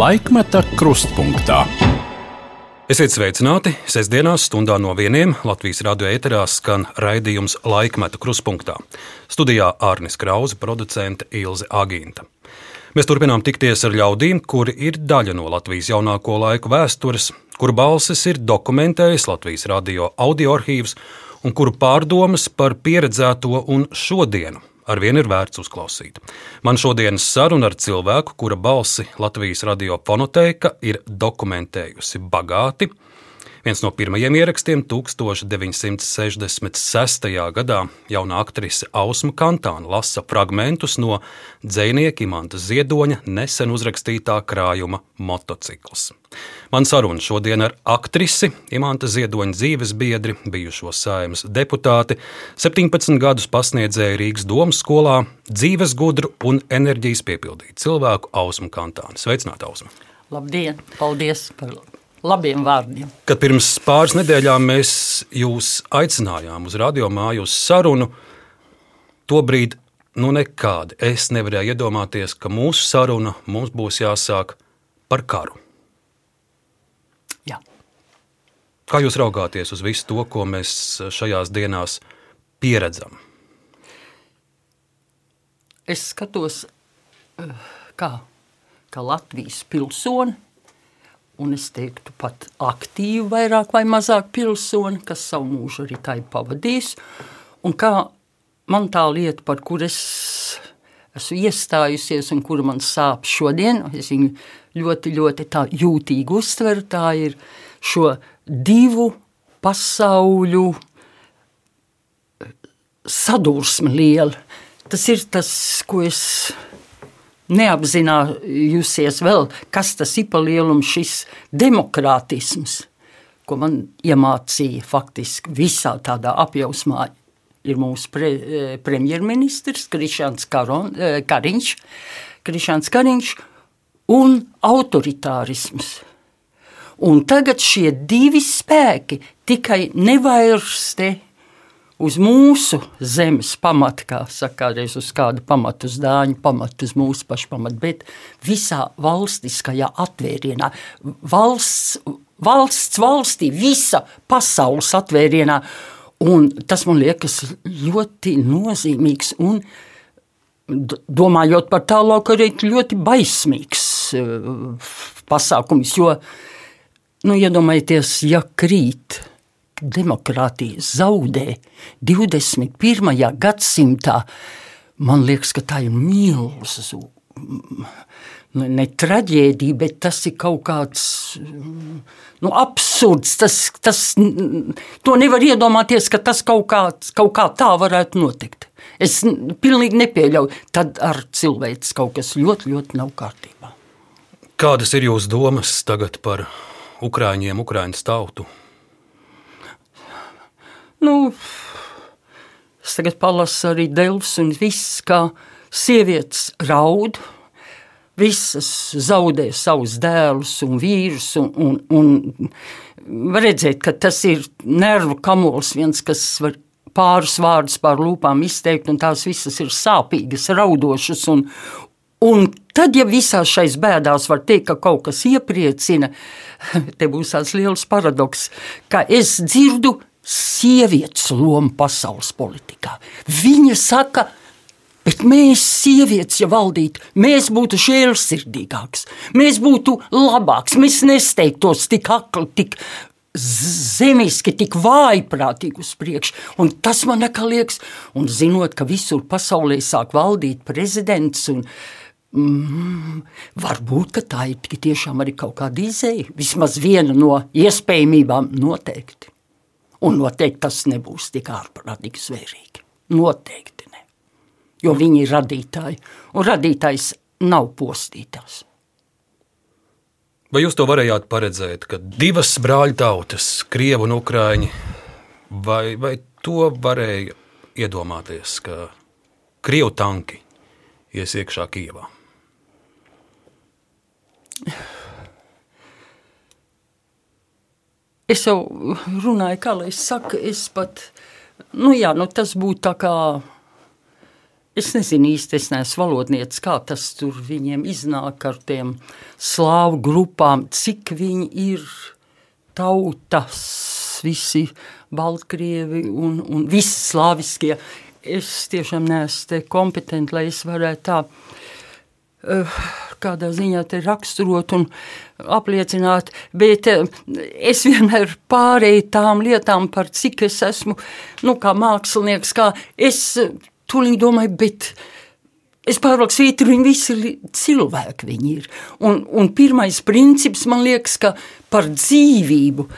Laikmeta krustpunktā. Esiet sveicināti! Sestdienās, stundā no vieniem Latvijas radio ēterā skan raidījums Laikmeta krustpunktā. Studijā Ārnis Krause, producente Ilze Agīnta. Mēs turpinām tikties ar ļaudīm, kuri ir daļa no Latvijas jaunāko laiku vēstures, kuru balsis ir dokumentējis Latvijas radio audio arhīvs un kuru pārdomas par pieredzēto un šodienu arvien ir vērts uzklausīt. Man šodienas saruna ar cilvēku, kura balsi Latvijas radio fonoteka ir dokumentējusi bagāti. Viens no pirmajiem ierakstiem 1966. gadā jauna aktrise Ausma Kantāna lasa fragmentus no dzinieka Imanta Ziedoņa nesen uzrakstītā krājuma motocikls. Man saruna šodien ar aktrisi Imanta Ziedoņa dzīves biedri, bijušo saimnes deputāti, 17 gadus pasniedzēju Rīgas domas skolā, dzīves gudru un enerģijas piepildītu cilvēku Ausmu Kantānu. Sveicināti, Ausma! Labdien! Paldies par labiem vārdiem. Kad pirms pāris nedēļām mēs jūs aicinājām uz radiomāju uz sarunu, tobrīd nu nekādi es nevarēju iedomāties, ka mūsu saruna mums būs jāsāk par karu. Jā. Kā jūs raugāties uz visu to, ko mēs šajās dienās pieredzam? Es skatos, eh, kā, kā Latvijas pilsoni un es teiktu pat aktīvi, vairāk vai mazāk pilsoni, kas savu mūžu arī tā ir pavadījis. Un kā man tā lieta, par kur es esmu iestājusies un kura man sāp šodien, es viņu ļoti, ļoti jūtīgi uztveru, tā ir šo divu pasauļu sadursme liela. Tas ir tas, ko es neapzinājusies vēl, kas tas ir pa lielumu šis demokrātisms, ko man iemācīja faktiski visā tādā apjausmā. Ir mūsu pre, eh, premjerministrs Krišāns eh, Kariņš, Krišāns Kariņš un autoritārisms. Un tagad šie divi spēki tikai nevairste uz mūsu zemes pamata, kā saka, kādreiz uz kādu pamatu, uz dāņu pamatu, uz mūsu pašu pamatu, bet visā valstiskajā atvērienā, valsts, valsts valstī, visa pasaules atvērienā. Un tas man liekas ļoti nozīmīgs un, domājot par tālāk, arī ļoti baismīgs uh, pasākums. Jo, nu, iedomājieties, ja krīt demokrātija zaudē 21. gadsimtā, man liekas, ka tā ir milzu. Nu, ne traģēdija, bet tas ir kaut kāds nu, absurds. Tas, tas, to nevar iedomāties, ka tas kaut kā, kaut kā tā varētu notikt. Es pilnīgi nepieļauju. Tad ar cilvēku kaut kas ļoti, ļoti nav kārtībā. Kādas ir jūsu domas tagad par Ukrāņiem, Ukrāņu tautu? Nu, es tagad palasu arī Delfs un viss, kā sievietes raud. Visas zaudē savus dēlus un vīrus. Un, un, un var redzēt, ka tas ir nervu kamols, viens, kas var pāris vārdus pār lūpām izteikt, un tās visas ir sāpīgas, raudošas. Un, un tad, ja visās šais bēdās var teikt, ka kaut kas iepriecina, te būs tāds liels paradoks, ka es dzirdu sievietes loma pasaules politikā. Viņa saka, bet mēs, sievietes, ja valdītu, mēs būtu žēlsirdīgākas, mēs būtu labāks, mēs nesteigtos tik akli, tik zemiski, tik vājprātīgi uz priekšu. Un tas man liekas, un zinot, ka visur pasaulē sāk valdīt prezidents. Un, Mm, varbūt tā ir tiešām arī kaut kāda izēja. Vismaz viena no iespējamībām noteikti. Un noteikti tas nebūs tik ārprātīgi zvērīgi. Noteikti ne. Jo viņi ir radītāji, un radītājs nav postītājs. Vai jūs to varējāt paredzēt, ka divas brāļu tautas, krievi un ukrāņi, vai, vai to varēja iedomāties, ka krievu tanki ies iekšā Kijavā? Es jau runāju, kā lai es saku, es pat, nu jā, nu tas būtu tā kā Es nezinu īsti, es neesmu valodnieks, kā tas tur viņiem iznāk ar tiem slāvu grupām, cik viņi ir tautas, visi Baltkrievi un, un visi slāviskie. Es tiešām neesmu kompetenti, lai es varētu tā kādā ziņā te raksturot un apliecināt, bet uh, es vienmēr pārēju tām lietām, par cik es esmu, nu, kā mākslinieks, kā es tūlīt domāju, bet es pārvalku svītru, viņi visi ir cilvēki ir. Un, un pirmais princips man liekas, ka par dzīvību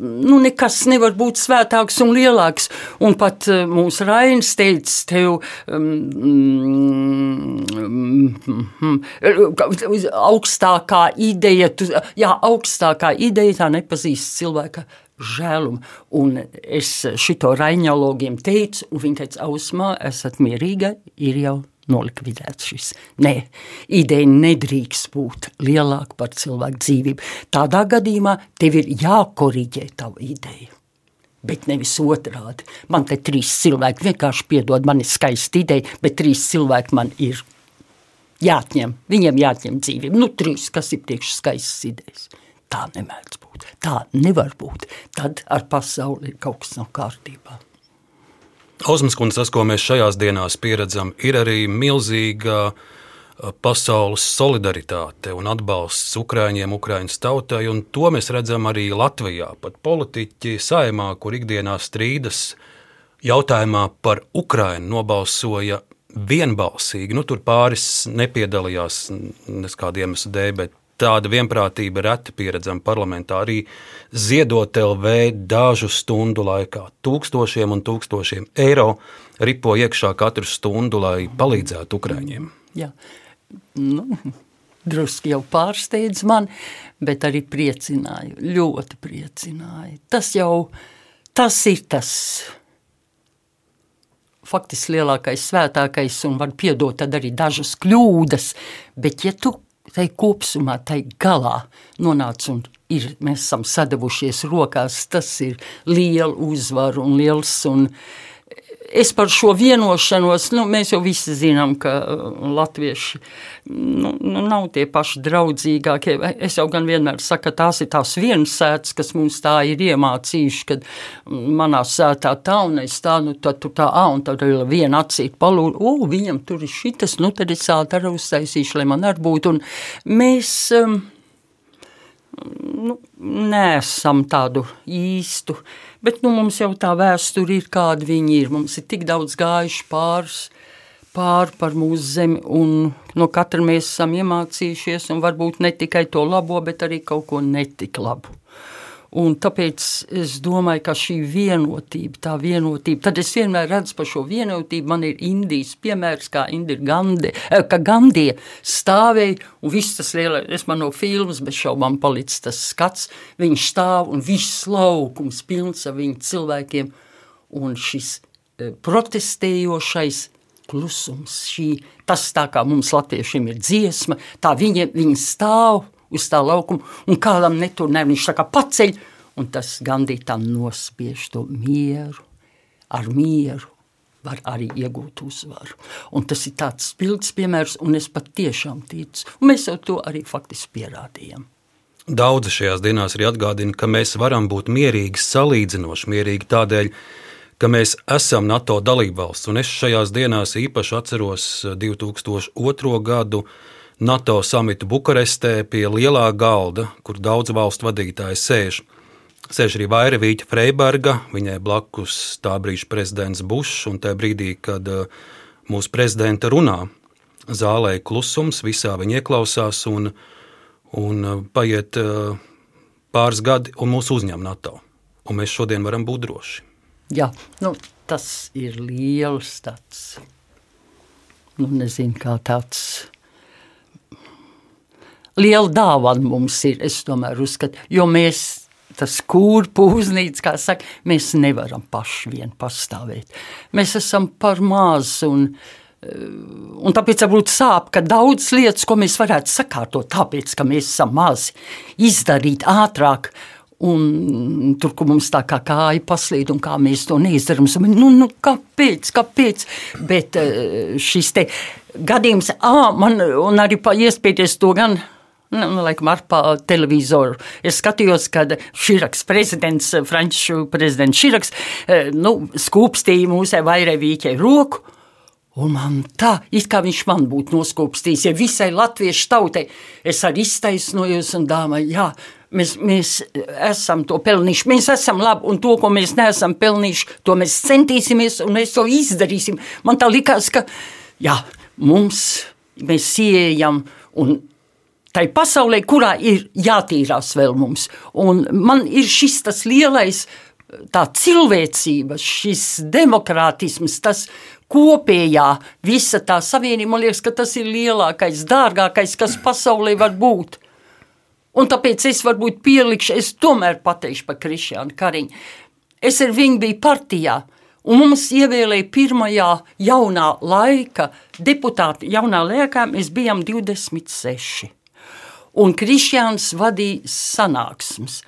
nu, nekas nevar būt svētāks un lielāks. Un pat uh, mūsu Rainis teica, tev um, um, augstākā ideja, tu, jā, augstākā ideja tā nepazīst cilvēka žēlumu. Un es šito raiņologiem teicu, un viņi teica, ausmā, esat mierīga, ir jau nolikvidēts šis. Nē, ideja nedrīkst būt lielāka par cilvēku dzīvību. Tādā gadījumā tev ir jākoriģē tava ideja. Bet nevis otrādi. Man te trīs cilvēki vienkārši piedod, man ir skaista ideja, bet trīs cilvēki man ir jāatņem. Viņiem jāatņem dzīvību. Nu, trīs, kas ir priekš skaistas idejas. Tā nemēdz būt. Tā nevar būt. Tad ar pasauli kaut kas nav kārtībā. Osmas kundze, tas, ko mēs šajās dienās pieredzam, ir arī milzīga pasaules solidaritāte un atbalsts Ukrāņiem, Ukrāņas tautai, un to mēs redzam arī Latvijā. Pat politiķi saimā, kur ikdienā strīdas jautājumā par Ukrāņu, nobalsoja vienbalsīgi. Nu, tur pāris nepiedalījās neskādiem iemeslu dēļ, bet tāda vienprātība reti pieredzama parlamentā. Arī ziedot LV dažu stundu laikā tūkstošiem un tūkstošiem eiro ripo iekšā katru stundu, lai palīdzētu Ukraiņiem. Jā. Nu, Druski jau pārsteidz man, bet arī priecināja. Ļoti priecināja. Tas jau tas ir tas faktiski lielākais, svētākais, un var piedot arī dažas kļūdas. Bet, ja tu tai kopumā, tai galā nonāca un ir, mēs esam sadavušies rokās, tas ir liela uzvara un liels. Un es par šo vienošanos, nu, mēs jau visi zinām, ka uh, latvieši nu, nu, nav tie paši draudzīgākie. Es jau gan vienmēr saku, ka tās ir tās vienas sētas, kas mums tā ir iemācījuši, kad manā sētā tā un es tā, nu tad tu tā, ā, un tad ir viena acīt palūd, o, viņam tur ir šitas, nu tad es tā arī uztaisīšu, lai man arī būtu. Un mēs... Um, nu, nesam tādu īstu, bet nu, mums jau tā vēsture ir, kāda viņi ir. Mums ir tik daudz gājuši pāris pāri par mūsu zemi, un no katra mēs esam iemācījušies, un varbūt ne tikai to labo, bet arī kaut ko netik labu. Un tāpēc es domāju, ka šī vienotība, tā vienotība, tad es vienmēr redzu par šo vienotību. Man ir Indijas piemērs, kā Indija Gandhi, eh, ka Gandija stāvēja un viss tas lielais, es man no filmas bez šaubām palicis tas skats, viņš stāv un viss laukums pilns ar viņu cilvēkiem un šis eh, protestējošais klusums, šī, tas tā kā mums latviešiem ir dziesma, tā viņi, viņi stāv uz tā laukuma, un kādam netur ne, viņš tā kā paceļ, un tas gandīt tā nospiež to mieru, ar mieru var arī iegūt uzvaru. Un tas ir tāds spilgts piemērs, un es pat tiešām ticu, un mēs jau to arī faktiski pierādījām. Daudzi šajās dienās arī atgādina, ka mēs varam būt mierīgi, salīdzinoši mierīgi tādēļ, ka mēs esam NATO dalībvalsts. Un es šajās dienās īpaši atceros 2002. gadu, NATO samitu Bukarestē pie lielā galda, kur daudz valstu vadītāji sēž. Sēž arī Vairevīķa Freiberga, viņai blakus tā brīža prezidents Bušs, un tajā brīdī, kad uh, mūsu prezidenta runā, zālē klusums, visā viņa ieklausās, un, un uh, paiet uh, pāris gadi, un mūs uzņem NATO. Un mēs šodien varam būt droši. Jā, nu, tas ir liels tāds, nu, nezinu, kā tāds liela dāvana mums ir. Es tomēr uzskatu, jo mēs tas kūrpu uznīca, kā saka, mēs nevaram paši vien pastāvēt. Mēs esam par maz un, eh, un tāpēc varbūt sāp, ka daudz lietas, ko mēs varētu sakārtot, tāpēc, ka mēs esam mazi, izdarīt ātrāk Un tur, kur mums tā kā kāja paslīd, un kā mēs to neizdarām, nu, nu, kāpēc, kāpēc? Bet eh, šis te gadījums, ah, man, un arī iespējas to gan. Nu, nu, laikam, ar televizoru. Es skatījos, kad Širaks, prezidents, Franču prezidents Širaks, eh, nu, skūpstīja mūsē vairēvīķei roku. Un man tā, it kā viņš man būtu noskūpstījis, ja visai latviešu tautai es arī iztaisnojos un domāju, jā, mēs, mēs esam to pelnījuši, mēs esam labi, un to, ko mēs neesam pelnījuši, to mēs centīsimies un mēs to izdarīsim. Man tā likās, ka jā, mums, mēs ieejam un tai pasaulē, kurā ir jātīrās vēl mums. Un man ir šis tas lielais, tā cilvēcība, šis demokrātisms, tas kopējā visa tā savienība, man liekas, ka tas ir lielākais, dārgākais, kas pasaulē var būt. Un tāpēc es varbūt pielikšu, es tomēr pateikšu par Krišānu Kariņu. Es ar viņu biju partijā, un mums ievēlēja pirmajā jaunā laika deputātu, jaunā laikā mēs bijām 26. Un Krišāns vadīja sanāksmes.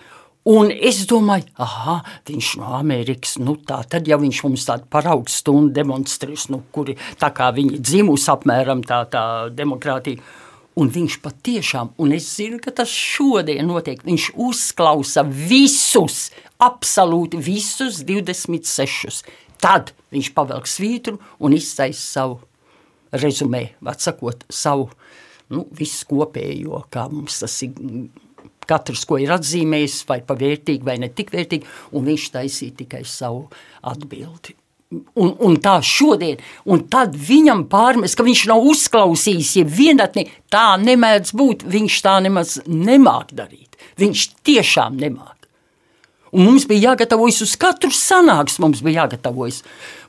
Un es domāju, ah, viņš no Amerikas, nu tā tad jau viņš mums tādu paraugu stundu demonstrēs, nu, kuri tā kā viņi dzimus apmēram tā, tā demokrātija. Un viņš patiešām, un es zinu, ka tas šodien notiek, viņš uzklausa visus, absolūti visus 26. Tad viņš pavelk svītru un iztaisa savu rezumē, atsakot savu, nu, visu kopējo, kā mums tas ir katrs, ko ir atzīmējis, vai pa vērtīgi, vai ne tik vērtīgi, un viņš taisīja tikai savu atbildi. Un, un tā šodien, un tad viņam pārmest, ka viņš nav uzklausījis, ja vienatni tā nemēdz būt, viņš tā nemaz nemāk darīt. Viņš tiešām nemāk. Un mums bija jāgatavojas uz katru sanāksmu, mums bija jāgatavojas.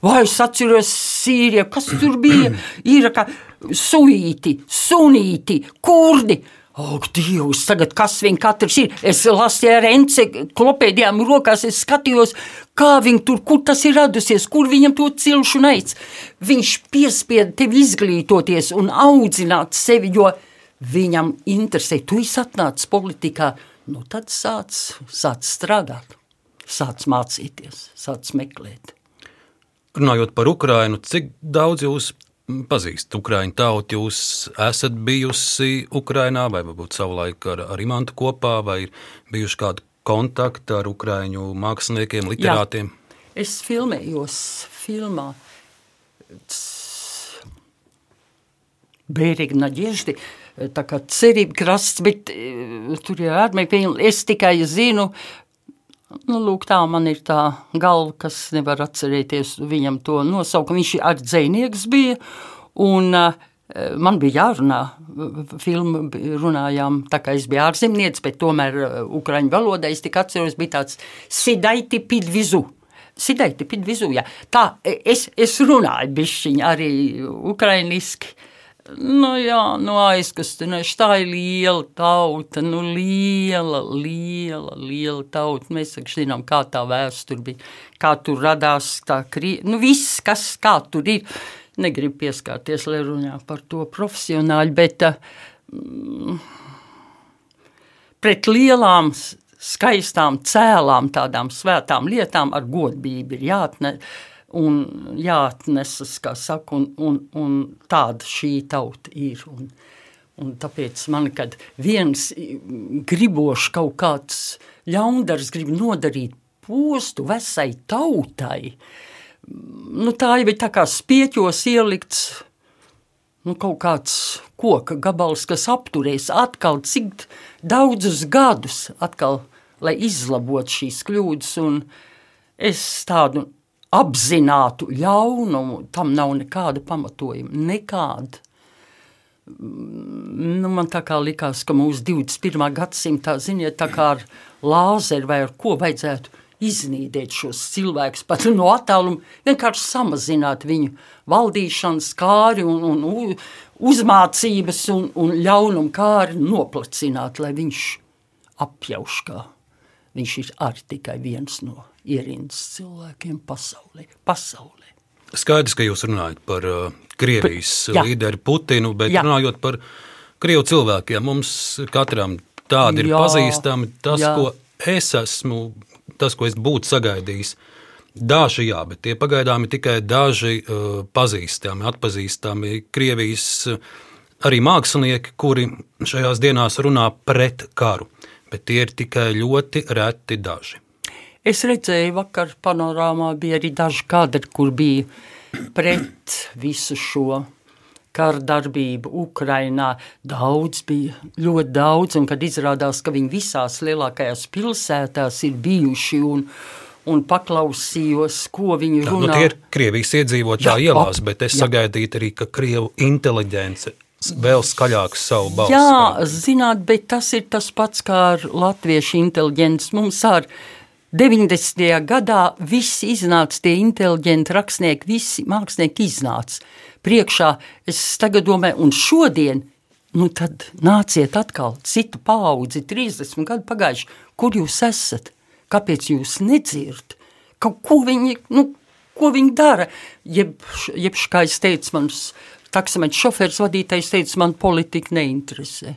Vai es atceros Sīriju, kas tur bija? Ir kā suīti, sunīti, kurdi. Ak, Dievs, tagad kas viņam katrs ir? Es lasīju ar ence klopēdījām rokās, es skatījos, kā viņi tur, kur tas ir radusies, kur viņam to cilšu neic. Viņš piespieda tevi izglītoties un audzināt sevi, jo viņam interesē. Tu esi atnācis politikā, nu tad sāc, sāc strādāt, sāc mācīties, sāc meklēt. Runājot par Ukrainu, cik daudz jūs pazīstat Ukrāņu tautu. Jūs esat bijusi Ukrajinā, vai varbūt savulaik ar, ar Imantu kopā, vai ir bijuši kādi kontakti ar Ukrāņu māksliniekiem, literātiem? Jā. Es filmējos filmā Bērīgi Naģieždi, tā kā cerība krasts, bet eh, tur ir ārmīgi, es tikai zinu, Nu, lūk, tā man ir tā galva, kas nevar atcerēties viņam to nosaukumu. Viņš ar dzēnieks bija, un uh, man bija jārunā. Filmu runājām, tā kā es biju ārzemnieks, bet tomēr uh, ukraiņu valodā es tik atceros, bija tāds sidaiti pidvizu. Sidaiti pidvizu, jā. Tā, es, es runāju bišķiņ arī ukrainiski. Nu, jā, nu aizkustinoši. Tā ir liela tauta, nu liela, liela, liela tauta. Mēs zinām, kā tā vēsture bija, kā tur radās tā krīze. Nu, viss, kas kā tur ir. Negribu pieskārties, lai runā par to profesionāļi, bet mm, pret lielām, skaistām, cēlām, tādām svētām lietām ar godbību ir jāatnes un jāatnesas, kā saka, un, un, un tāda šī tauta ir. Un, un tāpēc man, kad viens gribošs kaut kāds ļaundars grib nodarīt postu vesai tautai, nu tā jau ir tā kā spieķos ielikts nu, kaut kāds koka gabals, kas apturēs atkal cik daudzus gadus atkal, lai izlabotu šīs kļūdas, un es tādu apzinātu ļaunumu, tam nav nekāda pamatojuma. Nekāda. Nu, man tā kā likās, ka mūsu 21. gadsimtā, ziniet, tā kā ar lāzeru vai ar ko vajadzētu iznīdēt šos cilvēkus, pat no attāluma vienkārši samazināt viņu valdīšanas kāri un, un uzmācības un, un ļaunumu kāri noplacināt, lai viņš apjauš kā. Viņš ir arī tikai viens no ierindas cilvēkiem pasaulē. pasaulē. Skaidrs, ka jūs runājat par uh, Krievijas Jā. līderi Putinu, bet Jā. runājot par Krievu cilvēkiem, mums katram tādi ir Jā. pazīstami. Tas, Jā. ko es esmu tas, ko es būtu sagaidījis. Daži jā, bet tie pagaidām ir tikai daži uh, pazīstami, atpazīstami Krievijas uh, arī mākslinieki, kuri šajās dienās runā pret karu, bet tie ir tikai ļoti reti daži. Es redzēju, vakar panorāmā bija arī daži kadri, kur bija pret visu šo kara darbību Ukrainā. Daudz bija, ļoti daudz, un kad izrādās, ka viņi visās lielākajās pilsētās ir bijuši un, un paklausījos, ko viņi Tā, runā. nu, tie ir Krievijas iedzīvotāji ielās, bet es jā. sagaidītu arī, ka Krievu inteliģence vēl skaļāk savu balsi. Jā, zināt, bet tas ir tas pats kā ar latviešu inteliģents. Mums ar 90. gadā visi iznāca tie inteliģenti rakstnieki, visi mākslinieki iznāca priekšā. Es tagad domāju, un šodien, nu tad nāciet atkal citu paudzi, 30 gadu pagājuši, kur jūs esat, kāpēc jūs nedzirdat, ko viņi, nu, ko viņi dara. Jeb, jeb kā es teicu, mans taksometrs šofērs vadītājs teica, man politika neinteresē.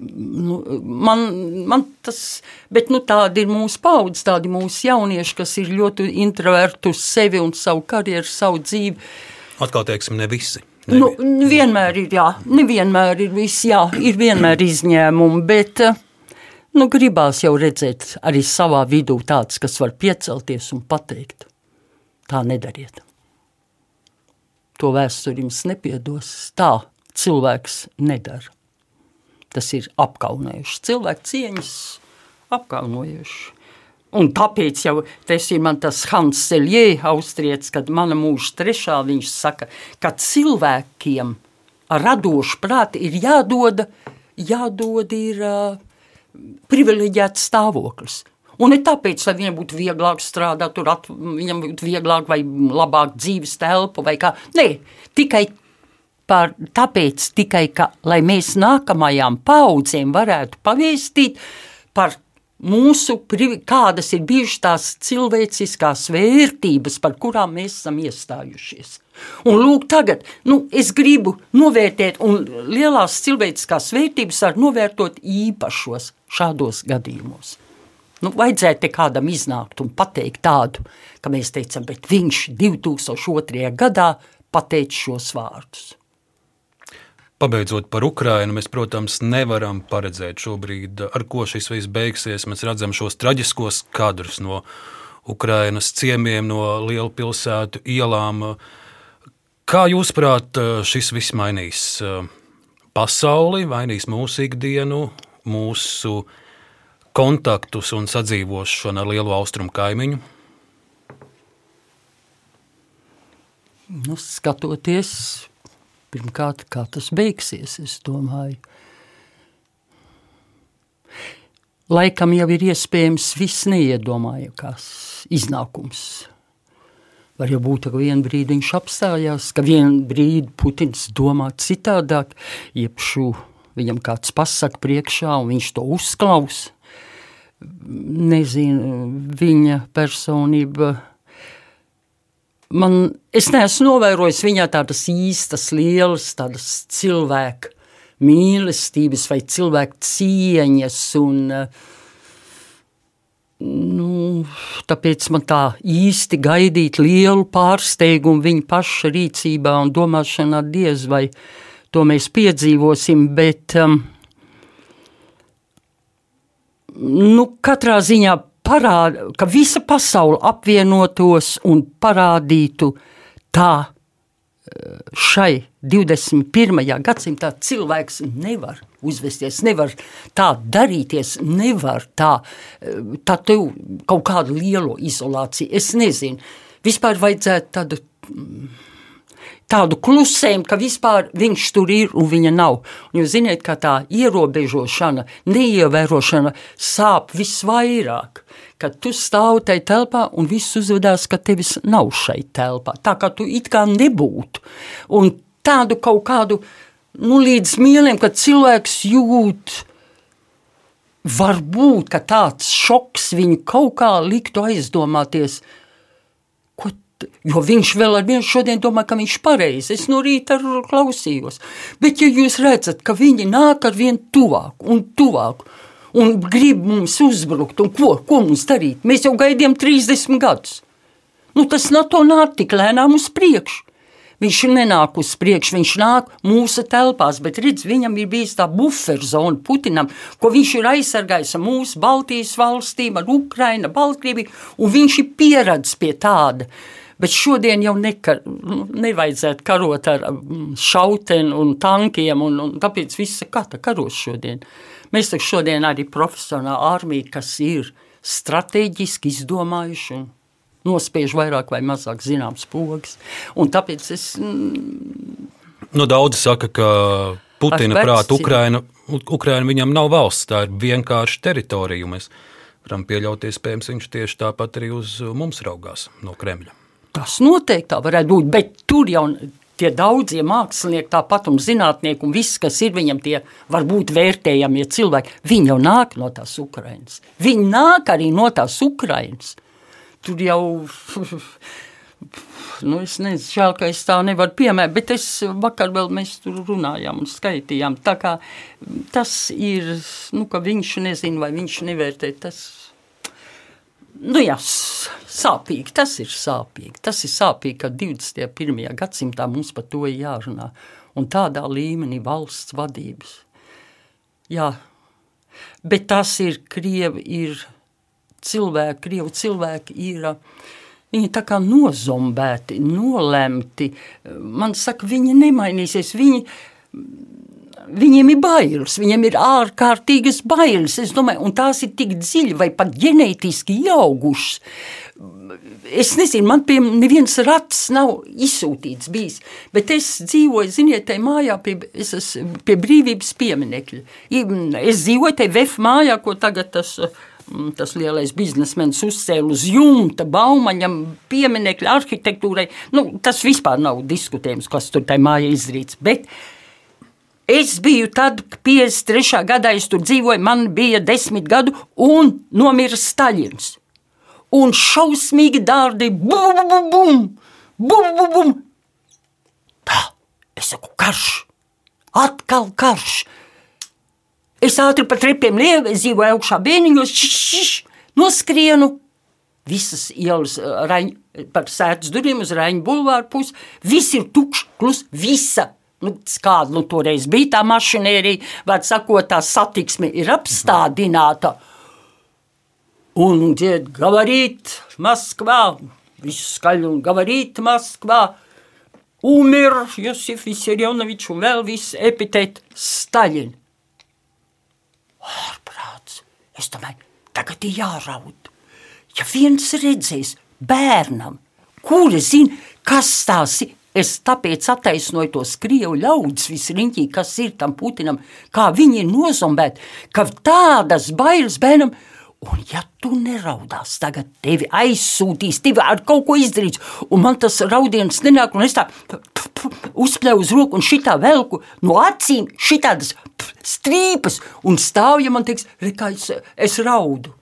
Nu, man, man tas, bet nu, tādi ir mūsu paudze, tādi mūsu jaunieši, kas ir ļoti introverti uz sevi un savu karjeru, savu dzīvi. Atkal teiksim, ne visi. Ne Nu, vi- vienmēr ir, jā, nevienmēr ir viss, jā, ir vienmēr izņēmumi, bet eh, nu, gribās jau redzēt arī savā vidū tāds, kas var piecelties un pateikt, tā nedariet. To vēsturi jums nepiedos, tā cilvēks nedara. Tas ir apkaunojuši, cilvēku cieņas apkaunojuši. Un tāpēc jau tas ir tas Hans Seljē, austrietis, kad mana mūža trešā viņš saka, ka cilvēkiem ar radošu prātu ir jādod, jādod ir uh, privileģēts stāvoklis. Un ne tāpēc, lai viņam būtu vieglāk strādāt, tur at, viņam būtu vieglāk vai labāk dzīves telpa vai kā. Nē, tikai par, tāpēc tikai, ka, lai mēs nākamajām paudzēm varētu pavēstīt par mūsu, kādas ir bijušas tās cilvēciskās vērtības, par kurām mēs esam iestājušies. Un lūk, tagad nu, es gribu novērtēt, un lielās cilvēciskās vērtības var novērtot īpašos šādos gadījumos. Nu, vajadzētu kādam iznākt un pateikt tādu, ka mēs teicam, bet viņš 2002. gadā pateica šos vārdus. Pabeidzot par Ukrajinu, mēs, protams, nevaram paredzēt šobrīd, ar ko šis viss beigsies. Mēs redzam šos traģiskos kadrus no Ukrajinas ciemiemiem, no lielu pilsētu ielām. Kā jūsuprāt, šis viss mainīs eh, pasauli, mainīs mūsu ikdienu, mūsu kontaktus un sadzīvošanu ar lielu austrumu kaimiņu? Nu, skatoties, pirmkārt, kā tas beigsies, es domāju. Laikam jau ir iespējams viss neiedomājamākās iznākums. Var jau būt, ka vienā brīdī viņš apstājās, ka vienā brīdī Putins domā citādāk, iepšu viņam kāds pasaka priekšā, un viņš to uzklausa. Nezinu, viņa personība man, es neesmu novērojis viņā tādas īstas, lielas tādas cilvēku mīlestības vai cilvēku cieņas. Un, nu, tāpēc man tā īsti gaidīt lielu pārsteigumu viņa paša rīcībā un domāšanā diez vai to mēs piedzīvosim, bet um, nu, katrā ziņā parāda, ka visa pasaule apvienotos un parādītu tā eh, šai 21. gadsimtā cilvēks nevar uzvesties, nevar tā darīties, nevar tā, eh, tā tev kaut kādu lielu izolāciju. Es nezinu, vispār vajadzētu tādu mm, tādu klusējumu, ka vispār viņš tur ir un viņa nav. Un jūs zināt, ka tā ierobežošana, neievērošana sāp visvairāk. Kad tu stāvi tajā telpā un viss uzvedās, ka tevis nav šeit telpā. Tā kā tu it kā nebūtu. Un tādu kaut kādu, nu, līdz mieliem, kad cilvēks jūt, varbūt, ka tāds šoks viņu kaut kā liktu aizdomāties, ko Jo viņš vēl ar vienu šodien domā, ka viņš ir pareizs. Es no rīta klausījos. Bet, ja jūs redzat, ka viņi nāk ar vien tuvāk un tuvāk, un grib mums uzbrukt. Un ko, ko mums darīt? Mēs jau gaidījām 30 gadus. Nu, tas NATO nāk tik lēnām uz priekšu. Viņš nenāk uz priekšu, viņš nāk mūsu telpās, bet redz, viņam ir bijis tā buferzona Putinam, ko viņš ir aizsargājis ar mūsu Baltijas valstīm, ar Ukrainu, Baltkrieviju, un viņš ir pieradis pie tāda. Bet šodien jau nekar, nu, nevajadzētu karot ar mm, šauteni un tankiem, un, un tāpēc viss ir katra karos šodien. Mēs taču šodien arī profesionāli armija, kas ir strateģiski izdomājuši un nospiež vairāk vai mazāk zināms pogas. Un tāpēc es. Mm, nu, daudzi saka, ka Putina prāta Ukraina, Ukraina viņam nav valsts, tā ir vienkārši teritorija. Mēs varam pieļaut, iespējams, viņš tieši tāpat arī uz mums raugās no Kremļa. Tas noteikti tā varētu būt, bet tur jau tie daudzie mākslinieki, tāpat un zinātnieki, un viss, kas ir viņam tie varbūt vērtējamie cilvēki, viņi jau nāk no tās Ukrainas. Viņi nāk arī no tās Ukrainas tur jau. Nu, es nezinu, žēl, ka es tā nevaru piemērt, bet es vakar vēl mēs tur runājām un skaitījām. Tā kā tas ir, nu, ka viņš nezina vai viņš nevērtē, tas, nu jā, sāpīgi, tas ir sāpīgi. Tas ir sāpīgi, ka 21. gadsimtā mums par to ir jārunā. Un tādā līmenī valsts vadības. Jā, bet tas ir, Krievi ir, cilvēki, krievu cilvēki ir. Viņi tā kā nozombēti, nolemti. Man saka, viņi nemainīsies. Viņi, viņiem ir bailes, viņiem ir ārkārtīgas bailes. Es domāju, un tās ir tik dziļi vai pat ģenētiski ieaugušas. Es nezinu, man pie nevienas rats nav izsūtīts bijis, bet es dzīvoju, ziniet, tajā mājā pie, pie brīvības pieminekļa. Es dzīvoju tajā VF mājā, ko tagad tas tas lielais biznesmenis uzcēla uz jumta, baumaņam, pieminiekļa arhitektūrai. Nu, tas vispār nav diskutējums, kas tur tajā mājā izdarīts. Bet es biju tad, 53. gadā, es tur dzīvoju, man bija desmit gadu, un nomira Staļins. Un šausmīgi dārdi, bum, bum, bum, bum, bum, bum. Tā, es saku, karš, atkal karš. Es ātri pa trepiem lieku, dzīvoju augšā bēniņos, noskrienu. Visas ielas raņ, par sēdus durvīm uz Raņa bulvāru pusi. Viss ir tukšs, klus, visa. Nu, kāda nu, toreiz bija tā mašinērija, var sakot, tā satiksme ir apstādināta. Un dzied, gavarīt, Maskvā, viss skaļi un gavarīt, Maskvā. Umir Josif Visarjonovičs un vēl viss epitēt Staļin. Ārprāts! Es domāju, tagad ir jāraud. Ja viens redzēs bērnam, kuri zina, kas tās ir, es tāpēc attaisnoju tos krievu ļaudis visriņķī, kas ir tam Putinam, kā viņi ir nozombēti, ka tādas bailes bērnam, un ja tu neraudās, tagad tevi aizsūtīs, tevi ar kaut ko izdarīs, un man tas raudiens nenāk, un es tā uzspļauju uz roku un šitā velku no acīm šitādas strīpas un stāvja man teiks, kā es, es raudu,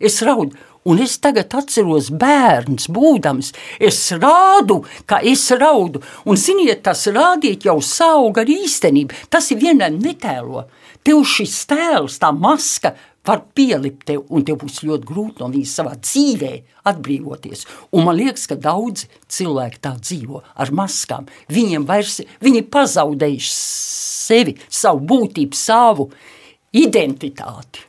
es raudu. Un es tagad atceros bērns, būdams, es rādu, ka es raudu. Un, ziniet, tas rādīt jau sauga ar īstenību. Tas ir vienam netēlo. Tev šis tēls, tā maska var pielikt tev, un tev būs ļoti grūti no viņas savā dzīvē atbrīvoties. Un man liekas, ka daudzi cilvēki tā dzīvo ar maskām. Viņiem vairs, viņi pazaudējuši sevi, savu būtību, savu identitāti.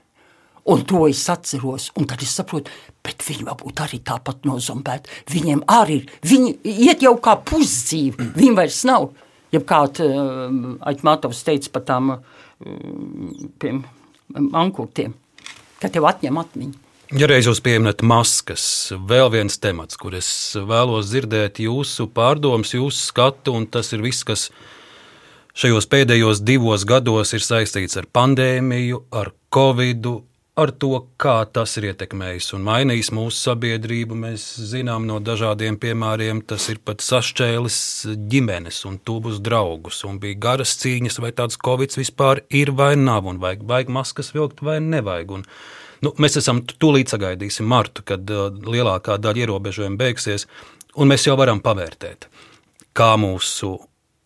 Un to es atceros, un tad es saprotu, bet viņi varbūt arī tāpat nozombēti. Viņiem arī ir, viņi iet jau kā pusdzīvi, viņi vairs nav. Ja kāds uh, Aitmātovs teica par tām uh, mankūtiem ka tev atņem atmiņu. Ja reiz jūs pieminat maskas, vēl viens temats, kur es vēlos dzirdēt jūsu pārdomas, jūsu skatu, un tas ir viss, kas šajos pēdējos divos gados ir saistīts ar pandēmiju, ar covidu, ar to, kā tas ir ietekmējis un mainījis mūsu sabiedrību. Mēs zinām no dažādiem piemēriem, tas ir pat sašķēlis ģimenes un tuvus draugus. Un bija garas cīņas, vai tāds covid vispār ir vai nav, un vajag, vajag maskas vilkt vai nevajag. Un, nu, mēs esam tūlīt sagaidīsim martu, kad uh, lielākā daļa ierobežojumu beigsies, un mēs jau varam pavērtēt, kā mūsu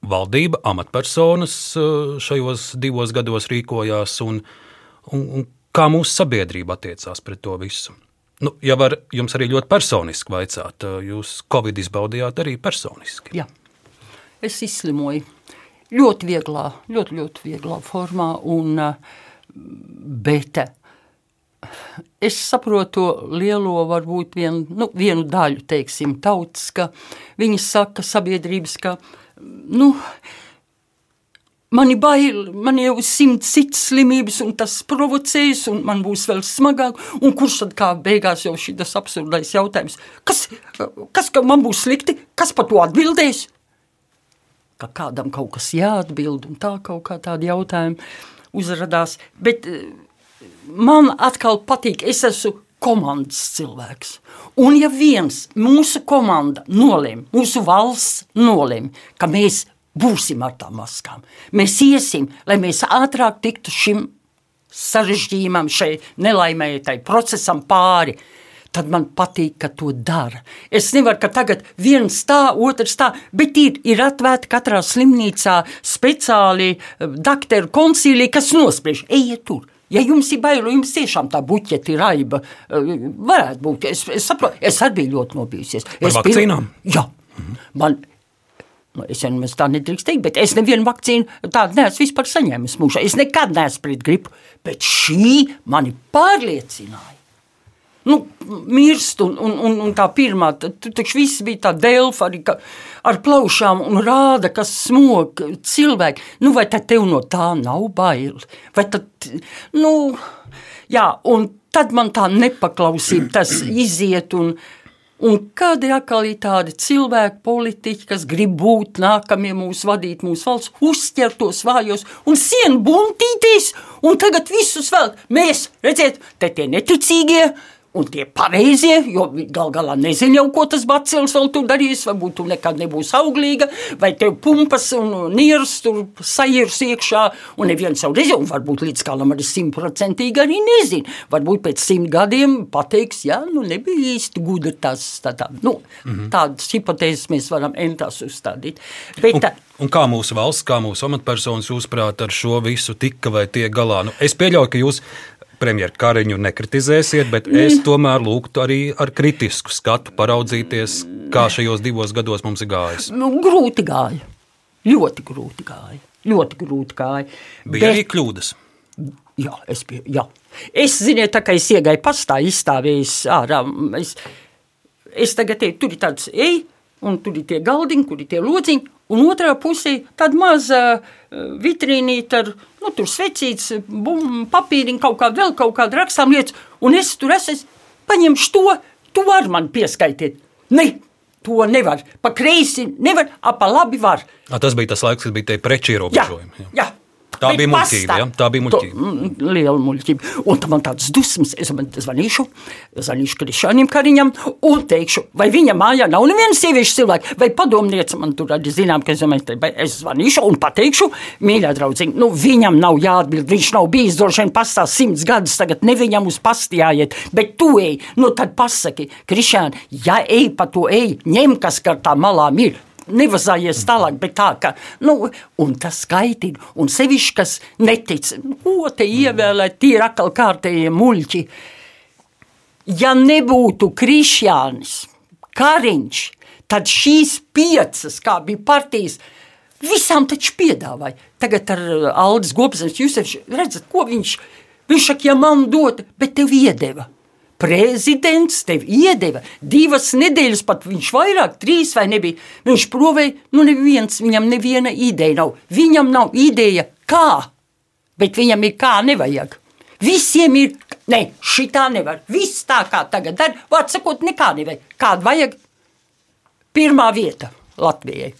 valdība, amatpersonas uh, šajos divos gados rīkojās un, un, un kā mūsu sabiedrība attiecās pret to visu. Nu, ja var jums arī ļoti personiski vaicāt, jūs Covid izbaudījāt arī personiski. Jā, es izslimoju ļoti vieglā, ļoti, ļoti vieglā formā, un, bet es saprotu lielo, varbūt vien, nu, vienu daļu, teiksim, tautas, ka viņi saka sabiedrības, ka, nu, Mani bail, man jau ir simts citas slimības, un tas provocēs, un man būs vēl smagāk. Un kurš tad kā beigās jau šis absurdais jautājums? Kas, kas ka man būs slikti? Kas par to atbildēs? Ka kādam kaut kas jāatbild, un tā kaut kā tādi jautājumi uzrādās. Bet eh, man atkal patīk, es esmu komandas cilvēks. Un ja viens mūsu komanda nolēma, mūsu valsts nolēma, ka mēs būsim ar tām maskām. Mēs iesim, lai mēs ātrāk tiktu šim sarežģījumam, šai nelaimētai procesam pāri. Tad man patīk, ka to dara. Es nevaru, ka tagad viens tā, otrs tā, bet ir, ir atvērta katrā slimnīcā speciāli eh, doktoru koncīlī, kas nospriež, ejiet tur. Ja jums ir bail, jums tiešām tā buķeti raiba, eh, varētu būt. Es, es saprotu, es arī biju ļoti nobijusies. Par es vakcīnām? Pil... Jā. Mhm. Man, es jau tā nedrīkst teikt, bet es nevienu vakcīnu tādu neesmu vispār saņēmis mūžā. Es nekad neesmu pret gripu, bet šī mani pārliecināja. Nu, mirst, un, un, un, un tā pirmā, tur taču viss bija tā delfa arī ka, ar plaušām un rāda, kas smog cilvēki. Nu, vai tad tev no tā nav bail? Vai tad, nu, jā, un tad man tā nepaklausība tas iziet un, Un kad ir atkal tādi cilvēki, politiķi, kas grib būt nākamie mūsu vadīt mūsu valsts, uzķert tos vājos un sienu buntīties, un tagad visus vēl mēs, redziet, te tie neticīgie, Un tie pareizie, jo gal galā nezinu jau, ko tas bacils vēl tur darīs, varbūt tu nekad nebūsi auglīga, vai tev pumpas un nieras tur sajirs iekšā, un neviens jau nezinu, un varbūt līdz galam arī simtprocentīgi arī nezinu. Varbūt pēc simt gadiem pateiks, jā, nu nebija īsti gudri tas, tā, tā, nu, mm -hmm. tādas hipotēzes mēs varam entās uzstādīt. Bet, un, un kā mūsu valsts, kā mūsu amatpersonas, jūsuprāt, ar šo visu tika vai tiek galā? Nu, es pieļauju, ka jūs premjeru Kariņu nekritizēsiet, bet es tomēr lūgtu arī ar kritisku skatu paraudzīties, kā šajos divos gados mums ir gājis. Nu, grūti gāja. Ļoti grūti gāja. Ļoti grūti gāja. Bija bet... arī kļūdas. Jā, es biju. Jā. Es zinu, tā kā es iegāju pastā, izstāvējis ārā. Es, es tagad teiktu, tur ir tāds ej, un tur ir tie galdiņi, kur ir tie lodziņi, un otrā pusē tāda maza uh, vitrīnīte ar nu, tur svecīts, papīriņš, kaut kāda vēl kaut kāda rakstām lietas, un es tur esmu, paņemšu to, to var man pieskaitiet. Ne, to nevar. Pa kreisi nevar, a pa labi var. A, tas bija tas laiks, kad bija tie preču ierobežojumi. Jā, jā. Tā bija muļķība. Ja? Tā bija muļķība. To, liela muļķība. Un tam man tādas dusmas. Es zvanīšu, zvanīšu Krišānam Kariņam un teikšu, vai viņa mājā nav neviena sieviešu cilvēka, vai padomniece man tur arī zinām, ka es, es zvanīšu un pateikšu, mīļā draudziņa, nu viņam nav jāatbild, viņš nav bijis droši vien pastā simts gadus, tagad ne viņam uz pasti jāiet, bet tu ej, nu tad pasaki, Krišān, ja ej pa to ej, ņem kas, ka tā malām ir, nevazājies tālāk, bet tā, ka, nu, un tas skaitina, un sevišķi, kas netic, ko te ievēlēt, tie ir atkal kārtējie muļķi. Ja nebūtu Krišjānis, Kariņš, tad šīs piecas, kā bija partijas, visām taču piedāvāja. Tagad ar Aldis Gopsens, jūs redzat, ko viņš, viņš saka, ja man dot, bet tev iedeva prezidents tev iedeva divas nedēļas, pat viņš vairāk, trīs vai nebija. Viņš provēja, nu neviens, viņam neviena ideja nav. Viņam nav ideja kā, bet viņam ir kā nevajag. Visiem ir, ne, šitā nevar, viss tā kā tagad dar, vārds sakot, nekā nevajag. Kādu vajag? Pirmā vieta Latvijai.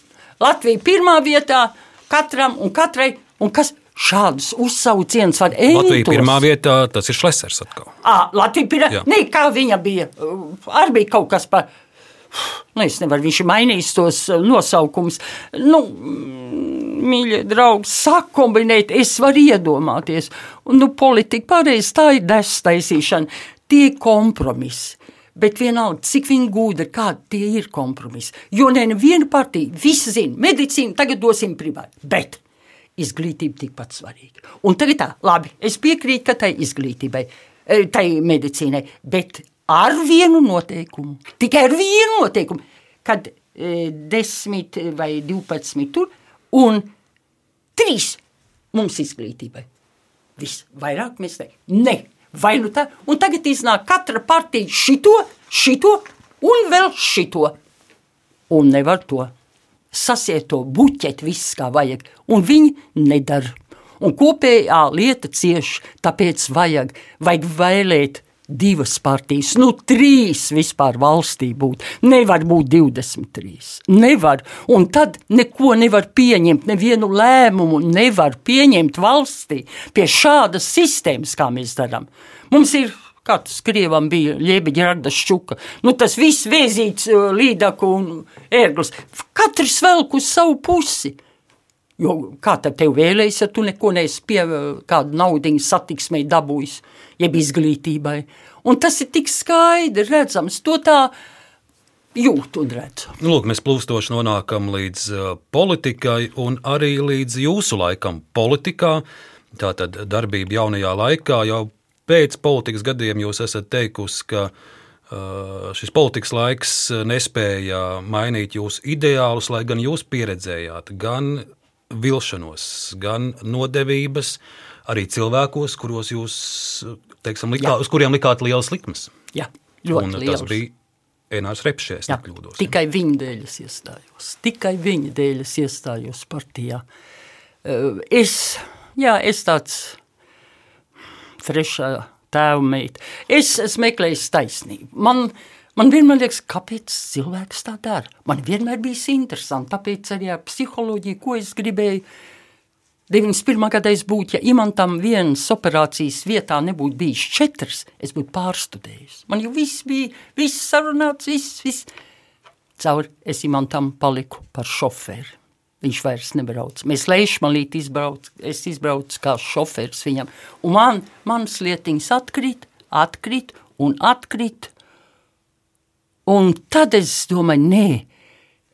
Latvija pirmā vietā katram un katrai, un kas Šādus uzsaucienus var ēst. Latvija pirmā vietā, tas ir Šlesers atkal. À, Latvija pirmā, ne, kā viņa bija, arī bija kaut kas par, nu, es nevaru, viņš ir mainījis tos nosaukumus. Nu, mīļie draugi, sakombinēt, es varu iedomāties. Un, nu, politika pareizi, tā ir destaisīšana, tie kompromisi. Bet vienalga, cik viņi gudri, kādi tie ir kompromisi. Jo neviena partija, visi zina, medicīnu tagad dosim privāti. Bet izglītība tikpat svarīga. Un tagad tā, labi, es piekrītu, ka tai izglītībai, e, tai medicīnai, bet ar vienu noteikumu, tikai ar vienu noteikumu, kad e, desmit vai divpadsmit tur un trīs mums izglītībai. Viss, vairāk mēs ne. ne. Vai nu tā, un tagad iznāk katra partija šito, šito un vēl šito. Un nevar to sasiet to buķeti, viss kā vajag, un viņi nedara. Un kopējā lieta cieš, tāpēc vajag, vajag vēlēt divas partijas, nu trīs vispār valstī būt. Nevar būt 23. Nevar. Un tad neko nevar pieņemt, nevienu lēmumu nevar pieņemt valstī pie šādas sistēmas, kā mēs darām. Mums ir Kā tas Krievam bija Liebiņa Ragdas šķuka. Nu, tas viss vēzīts uh, līdaku un ērglis. Katrs velk uz savu pusi. Jo kā tad tev vēlējas, ja tu neko neesi pie uh, kādu naudiņu satiksmei dabūjis, jeb izglītībai. Un tas ir tik skaidri redzams, to tā jūt un redz. Nu, lūk, mēs plūstoši nonākam līdz uh, politikai un arī līdz jūsu laikam politikā. Tātad darbība jaunajā laikā jau pēc politikas gadiem jūs esat teikusi, ka uh, šis politikas laiks nespēja mainīt jūsu ideālus, lai gan jūs pieredzējāt gan vilšanos, gan nodevības, arī cilvēkos, kuros jūs, teiksim, likā, uz kuriem likāt lielas likmes. Jā, ļoti Un bija Enārs Repšēs, nekļūdos. Tikai viņa dēļ es iestājos. Tikai viņa dēļ es iestājos partijā. Uh, es, jā, es tāds frešā tēva meita. Es esmu meklējis taisnību. Man, man vienmēr liekas, kāpēc cilvēks tā dara. Man vienmēr bijis interesanti, tāpēc arī ar psiholoģiju, ko es gribēju. 91. gadā es būtu, ja imantam vienas operācijas vietā nebūtu bijis četras, es būtu pārstudējis. Man jau viss bija, viss sarunāts, viss, viss. Caur es imantam paliku par šoferi. Viņš vairs nebrauc. Mēs lejšmalīt izbrauc, es izbraucu kā šoferis viņam. Un man, manas lietiņas atkrīt, atkrīt un atkrīt. Un tad es domāju, nē,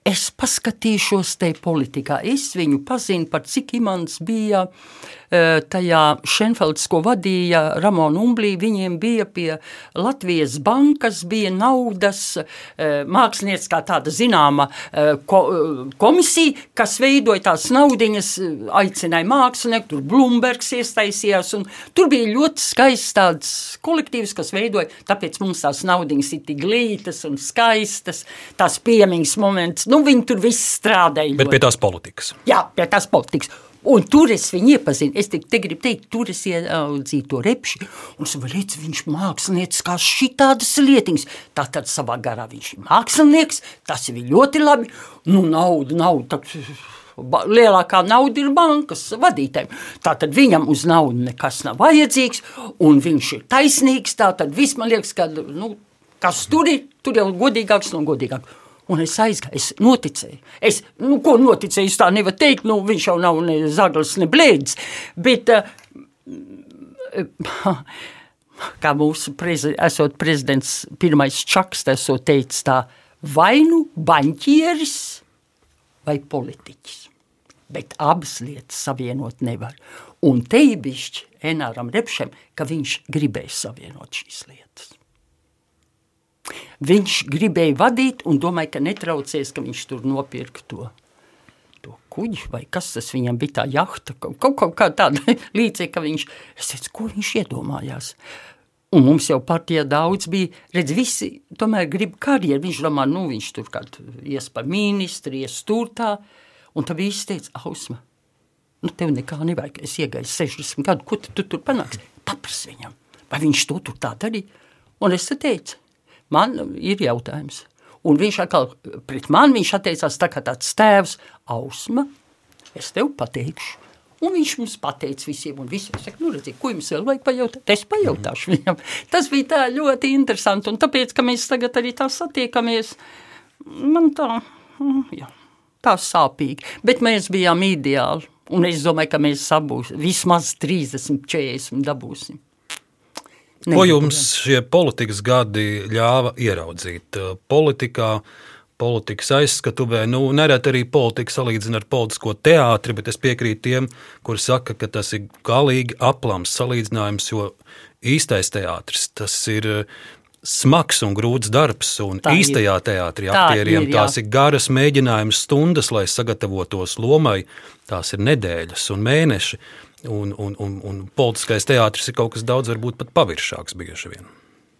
es paskatīšos te politikā. Es viņu pazinu par cik imants bija eh, tajā Šenfelds, ko vadīja Ramona Umblī. Viņiem bija pie Latvijas bankas, bija naudas eh, mākslinieckā tāda zināma eh, komisija, kas veidoja tās naudiņas, aicināja mākslinieku, tur Blumbergs iesaistījās, un tur bija ļoti skaists tāds kolektīvs, kas veidoja, tāpēc mums tās naudiņas ir tik glītas un skaistas, tās piemiņas moments. Nu, viņi tur viss strādāja. Bet ļoti. pie tās politikas. Jā, pie tās politikas. Un tur es viņu iepazinu. Es te, te gribu teikt, tur es ieraudzīju to repši. Un es redzu, viņš ir mākslinieks, kā šitādas lietiņas. Tātad savā garā viņš ir mākslinieks, tas ir ļoti labi. Nu, nauda, nauda. Tā, lielākā nauda ir bankas vadītājiem. Tātad viņam uz naudu nekas nav vajadzīgs, un viņš ir taisnīgs. Tātad viss man liekas, ka nu, kas tur ir, tur jau godīgāks un godīgāks. Un es aizgāju, es noticēju. Es, nu, ko noticēju, es tā nevaru teikt, nu, viņš jau nav ne zaglis, ne blēdis. Bet, uh, kā mūsu prezi, esot prezidents, pirmais čaks, esot teicis tā, vai nu baņķieris vai politiķis. Bet abas lietas savienot nevar. Un te ir bišķi Enāram Repšem, ka viņš gribēja savienot šīs lietas. Viņš gribēja vadīt un domāja, ka netraucēs, ka viņš tur nopirka to. To kuģi, vai kas tas viņam bija, tā jahta, kaut, kaut kā tāda līdzīga, ka viņš, es teicu, ko viņš iedomājās. Un mums jau partijā daudz bija, redz, visi tomēr grib karjeru. Viņš domā, nu, viņš tur kād ies par ministri, ies tur tā. Un tad viss teica, Ausma, nu, tev nekā nevajag, es iegāju 60 gadu, ko tu, tu tur panāks? Papras viņam, vai viņš to tur tā darīja? Un es te teicu, man ir jautājums. Un viņš atkal pret mani atteicās tā kā tāds tēvs, Ausma, es tev pateikšu. Un viņš mums pateica visiem, un visi saka, nu redziet, ko jums vēl vajag pajautāt? Es pajautāšu viņam. Tas bija tā ļoti interesanti, un tāpēc, ka mēs tagad arī tā satiekamies, man tā, mm, jā, tā sāpīgi. Bet mēs bijām ideāli, un es domāju, ka mēs sabūs vismaz 30, 40 dabūsim. Ko jums šie politikas gadi ļāva ieraudzīt? Politikā, politikas aizskatuvē. Nu, nereti arī politika salīdzina ar politisko teātri, bet es piekrītu tiem, kuri saka, ka tas ir galīgi aplams salīdzinājums, jo īstais teātris tas ir eh, smags un grūts darbs. Un tā īstajā teātrī aktieriem ir, jā. tās ir garas mēģinājuma stundas, lai sagatavotos lomai. Tās ir nedēļas un mēneši. Un, un, un, un politiskais teātris ir kaut kas daudz, varbūt pat paviršāks bieži vien.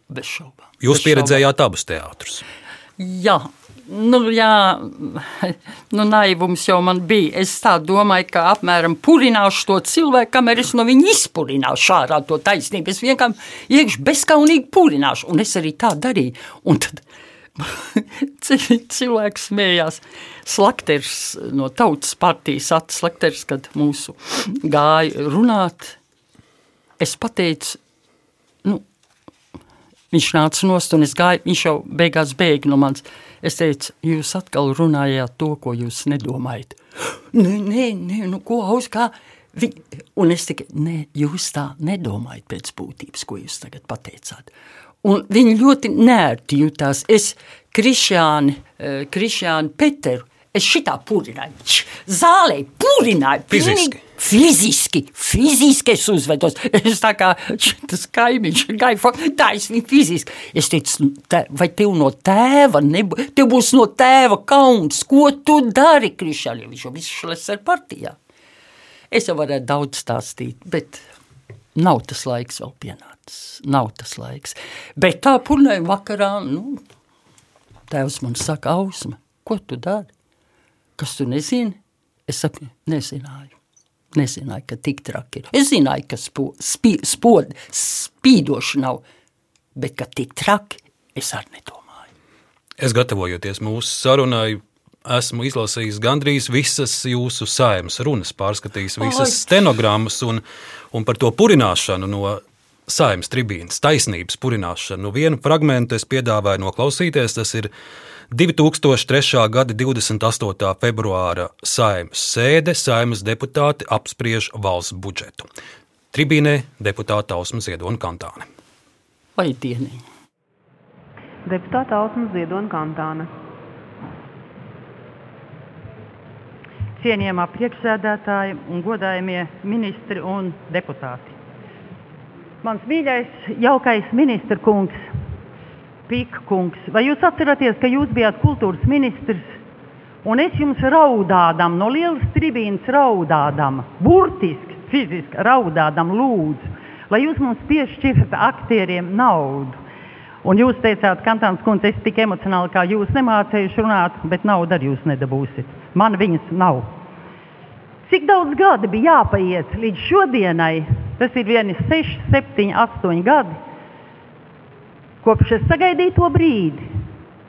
Bez šaubām. Jūs Bez pieredzējāt šaubām. abus teātrus. Jā, Nu, jā, nu, naivums jau man bija. Es tā domāju, ka apmēram purināšu to cilvēku, kamēr es no viņa izpurināšu ārā to taisnību. Es vienkārši iekšā bezskaunīgi purināšu, un es arī tā darīju. Un tad cilvēks smējās. Slakters no tautas partijas atslakters, kad mūsu gāja runāt. Es pateicu, nu, viņš nāca nost un es gāju, viņš jau beigās bēga no manis. Es teicu, jūs atkal runājāt to, ko jūs nedomājat. Nē, nē, nē nu ko aus kā. Vi... Un es tikai, nē, jūs tā nedomājat pēc būtības, ko jūs tagad pateicāt. Un viņi ļoti nērti jutās. Es Krišāni, uh, Krišāni Peteru, es šitā purināju, zālē purināju. Fiziski. Fiziski, fiziski es uzvedos. Es tā kā tas kaimiņš, gaifa, tā es viņu fiziski. Es teicu, tā, vai tev no tēva, nebū, tev būs no tēva kauns, ko tu dari, Krišāļi, viņš jau visu šles ar partijā. Es jau varētu daudz stāstīt, bet nav tas laiks vēl pienācis. Nav tas laiks. Bet tā purnējuma vakarā, nu, tēvs man saka, Ausma, ko tu dari? Kas tu nezini? Es saku, nezināju. Nezināju, ka tik traki ir. Es zināju, ka spo, spī, spod, spīdoši nav, bet ka tik traki es arī nedomāju. Es gatavojoties mūsu sarunai, esmu izlasījis gandrīz visas jūsu saimas runas, pārskatījis visas Ai. stenogrammas un, un par to purināšanu no saimas tribīnas, taisnības purināšanu. Nu, vienu fragmentu es piedāvāju noklausīties, tas ir 2003. gada 28. februāra saimas sēde, saimas deputāti apspriež valsts budžetu. Tribīnē deputāta Ausma Ziedona Kantāne. Vai dieniņa? Deputāta Ausma Ziedona Kantāne. Cienījamā priekšsēdētāja un godājamie ministri un deputāti. Mans mīļais, jaukais ministra kungs, Pika kungs, vai jūs atceraties, ka jūs bijāt kultūras ministrs? Un es jums raudādam, no lielas tribīnas raudādam, burtiski, fiziski raudādam, lūdzu, lai jūs mums piešķirat aktieriem naudu. Un jūs teicāt, Kantāns kundze, es tik emocionāli kā jūs nemācējuši runāt, bet naudu arī jūs nedabūsiet. Man viņas nav. Cik daudz gadi bija jāpaiet līdz šodienai? Tas ir vieni 6, 7, 8 gadi kopš es sagaidīju to brīdi,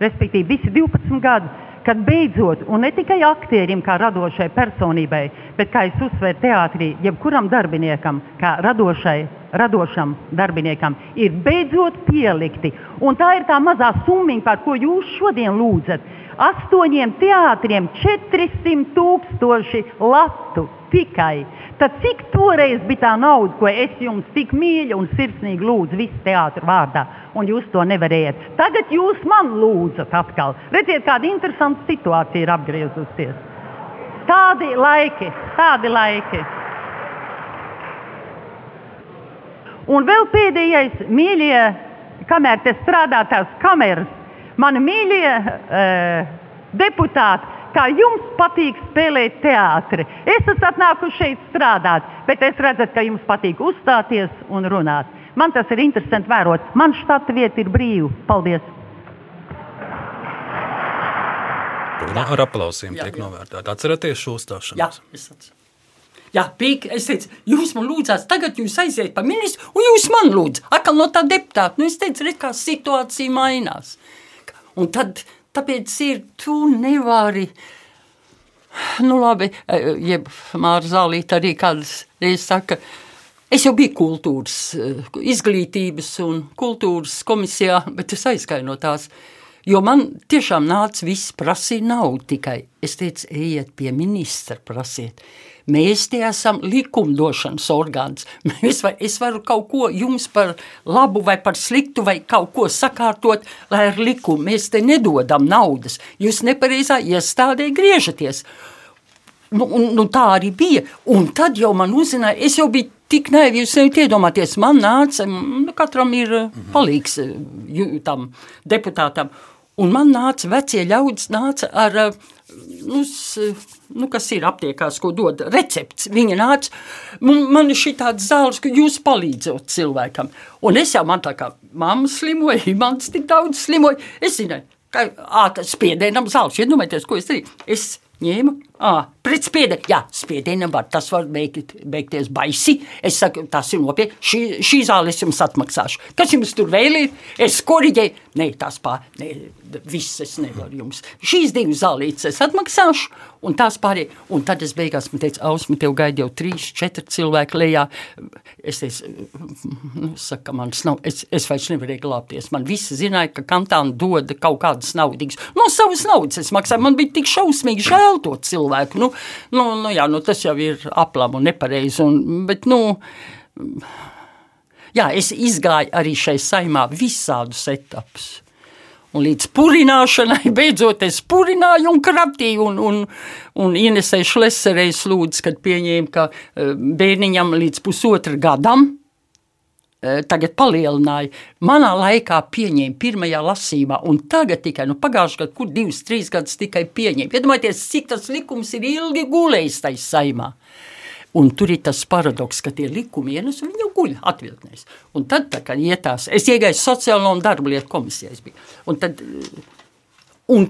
respektīvi visi 12 gadi, kad beidzot, un ne tikai aktierim, kā radošai personībai, bet kā es uzsveru teātrī, jebkuram darbiniekam, kā radošai, radošam darbiniekam, ir beidzot pielikti. Un tā ir tā mazā summa, par ko jūs šodien lūdzat. Astoņiem teātriem 400 tūkstoši latu tikai. Tad cik toreiz bija tā nauda, ko es jums tik mīļi un sirsnīgi lūdzu visu teātru vārdā, un jūs to nevarējat? Tagad jūs man lūdzat atkal. Redziet, kāda interesanta situācija ir apgriezusies. Tādi laiki, tādi laiki. Un vēl pēdējais, mīļie, kamēr te strādā tās kameras, mani mīļie uh, deputāti, kā jums patīk spēlēt teātri. Es esmu atnākusi šeit strādāt, bet es redzu, ka jums patīk uzstāties un runāt. Man tas ir interesanti vērot. Man štata vieta ir brīva. Paldies! Runā ar aplausiem jā, tiek novērtēta. Atcerieties šo uzstāšanos. Jā, es atceros. Jā, pīk, es teicu, jūs man lūdzāt, tagad jūs aiziet pa ministru, un jūs man lūdzat, atkal no tā deputāta. Nu, es teicu, redz, kā situācija mainās. Un tad Tāpēc ir, tu nevari. Nu, labi, jeb Mārcis Zālīte arī kādas reizes saka, es jau biju kultūras, izglītības un kultūras komisijā, bet es aizgāju no tās. Jo man tiešām nāca viss prasīt naudu tikai. Es teicu, ejiet pie ministra, prasiet. Mēs te esam likumdošanas orgāns. Mēs var, es varu kaut ko jums par labu vai par sliktu vai kaut ko sakārtot, lai ar likumu mēs te nedodam naudas. Jūs nepareizā iestādē griežaties. Nu, un, nu, tā arī bija. Un tad jau man uzzināja, es jau biju tik naivi, jūs nevarat iedomāties, man nāca, nu, katram ir mhm. palīgs tam deputātam. Un man nāca vecie ļaudis nāca ar, nu, nu, kas ir aptiekās, ko dod recepts. Viņa nāca, man, man ir šī tāds zāles, ka jūs palīdzot cilvēkam. Un es jau man tā kā mamma slimoja, mans tik daudz slimoja. Es zināju, ka, ā, ka spiedienam zāles, iedomājieties, ko es darīju. Es ņēmu Ah, pret spiedienu. Jā, spiedienam var tas var beigt, beigties baisi. Es saku, tas ir nopietni. Šī, šī zāle es jums atmaksāšu. Kas jums tur vēl ir? Es koriģēju. Nē, tas pār, nē, viss es nevaru jums. Šīs divas zālītes es atmaksāšu, un tās pārējie. Un tad es beigās man teicu, Ausma, tev gaida jau trīs, četri cilvēki lejā. Es teicu, nu, saka, manas nav, es, es vairs nevarēju glābties. Man visi zināja, ka kantāni dod kaut kādas naudīgas. No savas naudas es maksāju. Man bija tik šausmīgi žēl to cilvēku. Nu, nu, nu, jā, nu, tas jau ir aplam un nepareizi. Un, bet, nu, jā, es izgāju arī šai saimā visādus etapus. Un līdz purināšanai beidzot es purināju un kraptīju, un, un, un Inesēju Šleserējas lūdzu, kad pieņēma, ka eh, bērniņam līdz pusotra gadam tagad palielināja. Manā laikā pieņēma pirmajā lasījumā, un tagad tikai nu, pagājušajā gadā, kur divus, trīs gadus tikai pieņēma. Iedomājieties, cik tas likums ir ilgi gulējis tajā saimā. Un tur ir tas paradoks, ka tie likumi ienes un viņi jau guļ atvilknēs. Un tad, tā, kad ietās, es iegāju sociālo un darba lietu komisijā, un tad, un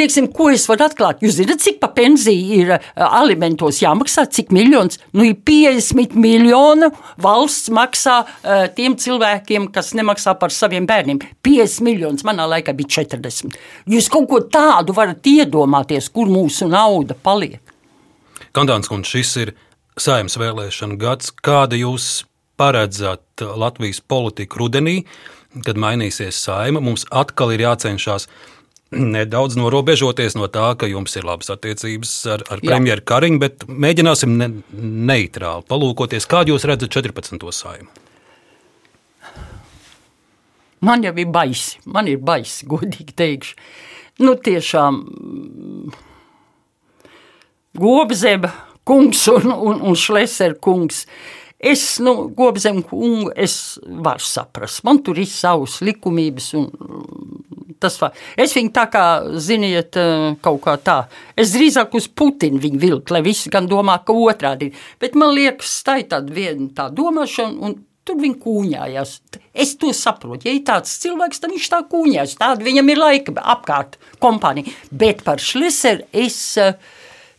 Teiksim, ko es varu atklāt? Jūs zināt, cik pa pensiju ir uh, alimentos jāmaksā, cik miljonus? Nu, ir 50 miljonu valsts maksā uh, tiem cilvēkiem, kas nemaksā par saviem bērniem. 50 miljonus, manā laikā bija 40. Jūs kaut ko tādu varat iedomāties, kur mūsu nauda paliek. Kandāns kundze, šis ir saimnes vēlēšana gads. Kāda jūs paredzat Latvijas politiku rudenī, kad mainīsies saima? Mums atkal ir jācenšas nedaudz norobežoties no tā, ka jums ir labas attiecības ar, ar premjeru Kariņu, bet mēģināsim ne, neitrāli palūkoties, kādu jūs redzat 14. saimu. Man jau ir baisi, man ir baisi, godīgi teikšu. Nu, tiešām Gobzeba kungs un, un, un Šleser kungs. Es, nu, Gobzem kungu, es varu saprast. Man tur ir savas likumības un tas var. Es viņu tā kā, ziniet, eh, kaut kā tā. Es drīzāk uz Putinu viņu vilku, lai visi gan domā, ka otrādi ir. Bet man liekas, tā ir tāda viena tā domāšana, un tur viņi kūņājās. Es to saprotu. Ja ir tāds cilvēks, tad viņš tā kūņājas. Tāda viņam ir laika apkārt kompānija. Bet par Šleseru es. Uh,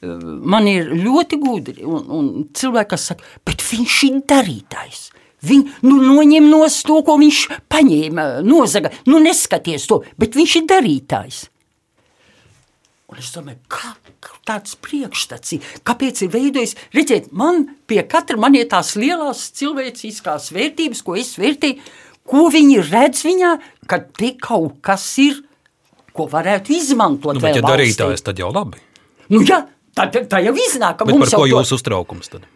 man ir ļoti gudri, un, un cilvēki, saka, bet viņš ir darītājs. Viņu nu, noņem no to, ko viņš paņēma, nozaga. Nu, neskaties to, bet viņš ir darītājs. Un es domāju, kā, kā tāds priekšstats ir, kāpēc ir veidojis, redziet, man pie katra man ir tās lielās cilvēciskās vērtības, ko es vērtēju, ko viņi redz viņā, ka te kaut kas ir, ko varētu izmantot. Nu, bet, ja darītājs, tad jau labi. Nu, jā, tā, tā jau iznāk, ka bet mums par ko jūs to... uztraukums tad?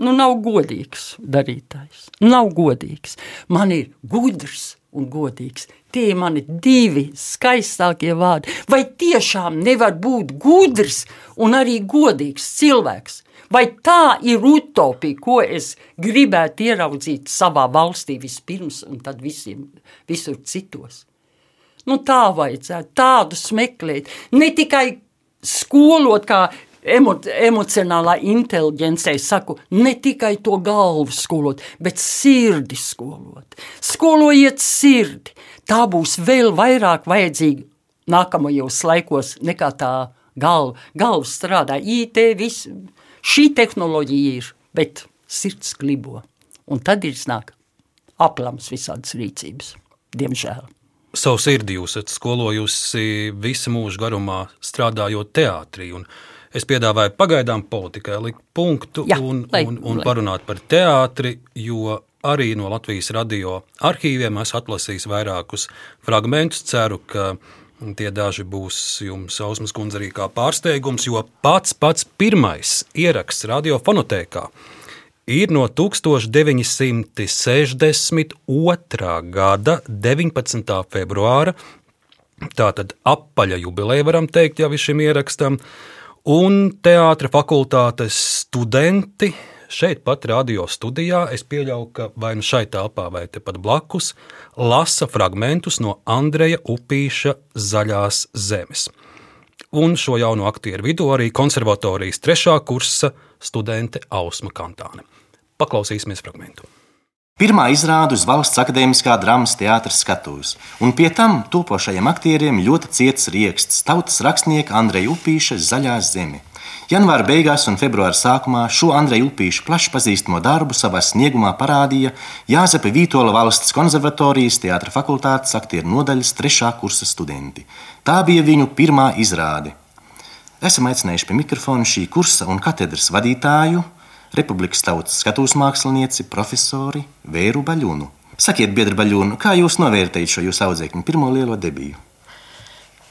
Nu, nav godīgs darītājs. Nav godīgs. Man ir gudrs un godīgs. Tie ir mani divi skaistākie vārdi. Vai tiešām nevar būt gudrs un arī godīgs cilvēks? Vai tā ir utopija, ko es gribētu ieraudzīt savā valstī vispirms, un tad visiem, visur citos? Nu, tā vajadzētu tādu meklēt. Ne tikai skolot, kā emo, emocionālā inteligencē saku, ne tikai to galvu skolot, bet sirdi skolot. Skolojiet sirdi. Tā būs vēl vairāk vajadzīga nākamajos laikos nekā tā galva. Galva strādā, IT, viss. Šī tehnoloģija ir, bet sirds klibo. Un tad ir iznāk aplams visādas rīcības, diemžēl. Savu sirdi jūs esat skolojusi visu mūžu garumā, strādājot teātrī. Un, Es piedāvāju pagaidām politikai likt punktu Jā, un, lai, un, un lai. parunāt par teātri, jo arī no Latvijas radio arhīviem esmu atlasījis vairākus fragmentus. Ceru, ka tie daži būs jums, Ausmas kundze, arī kā pārsteigums, jo pats pats pirmais ieraksts radiofonotēkā ir no 1962. gada 19. februāra. Tātad apaļa jubileja, varam teikt, jau šim ierakstam. Un teātris fakultātes studenti šeit pat radio studijā, es pieļauju, ka vai nu šai telpā, vai tepat blakus, lasa fragmentus no Andreja Upīša Zaļās zemes. Un šo jauno aktieru vidū arī konservatorijas trešā kursa studente Ausma Kantāne. Paklausīsimies fragmentu. Pirmā izrāde uz valsts akadēmiskā drāmas teātras skatuves, un pie tam topošajiem aktieriem ļoti ciets rieksts tautas rakstnieka Andreja Upīša Zaļā zeme. Janvāra beigās un februāra sākumā šo Andreja Upīša plaši pazīstamo darbu savā sniegumā parādīja Jāzepa Vītola valsts konservatorijas teātra fakultātes aktieru nodaļas trešā kursa studenti. Tā bija viņu pirmā izrāde. Esam aicinājuši pie mikrofona šī kursa un katedras vadītāju, Republikas tautas skatuves mākslinieci, profesori Vēru Baļunu. Sakiet, biedra Baļunu, kā jūs novērtējat šo jūsu audzēkņu pirmo lielo debiju?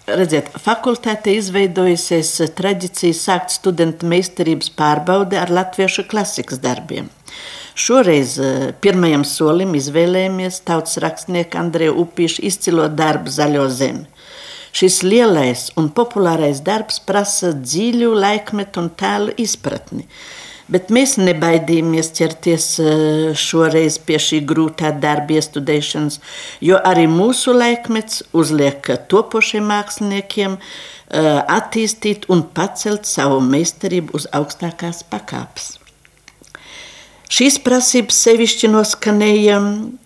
Redziet, fakultāte izveidojusies tradīcija sākt studentu meistarības pārbaudi ar latviešu klasikas darbiem. Šoreiz eh, pirmajam solim izvēlējāmies tautas rakstnieku Andreju Upīšu izcilo darbu Zaļo zemi. Šis lielais un populārais darbs prasa dziļu laikmetu un tēlu izpratni. Bet mēs nebaidījāmies ķerties eh, šoreiz pie šī grūtā darba iestudēšanas, jo arī mūsu laikmets uzliek topošiem māksliniekiem eh, attīstīt un pacelt savu meistarību uz augstākās pakāpes. Šīs prasības sevišķi noskanēja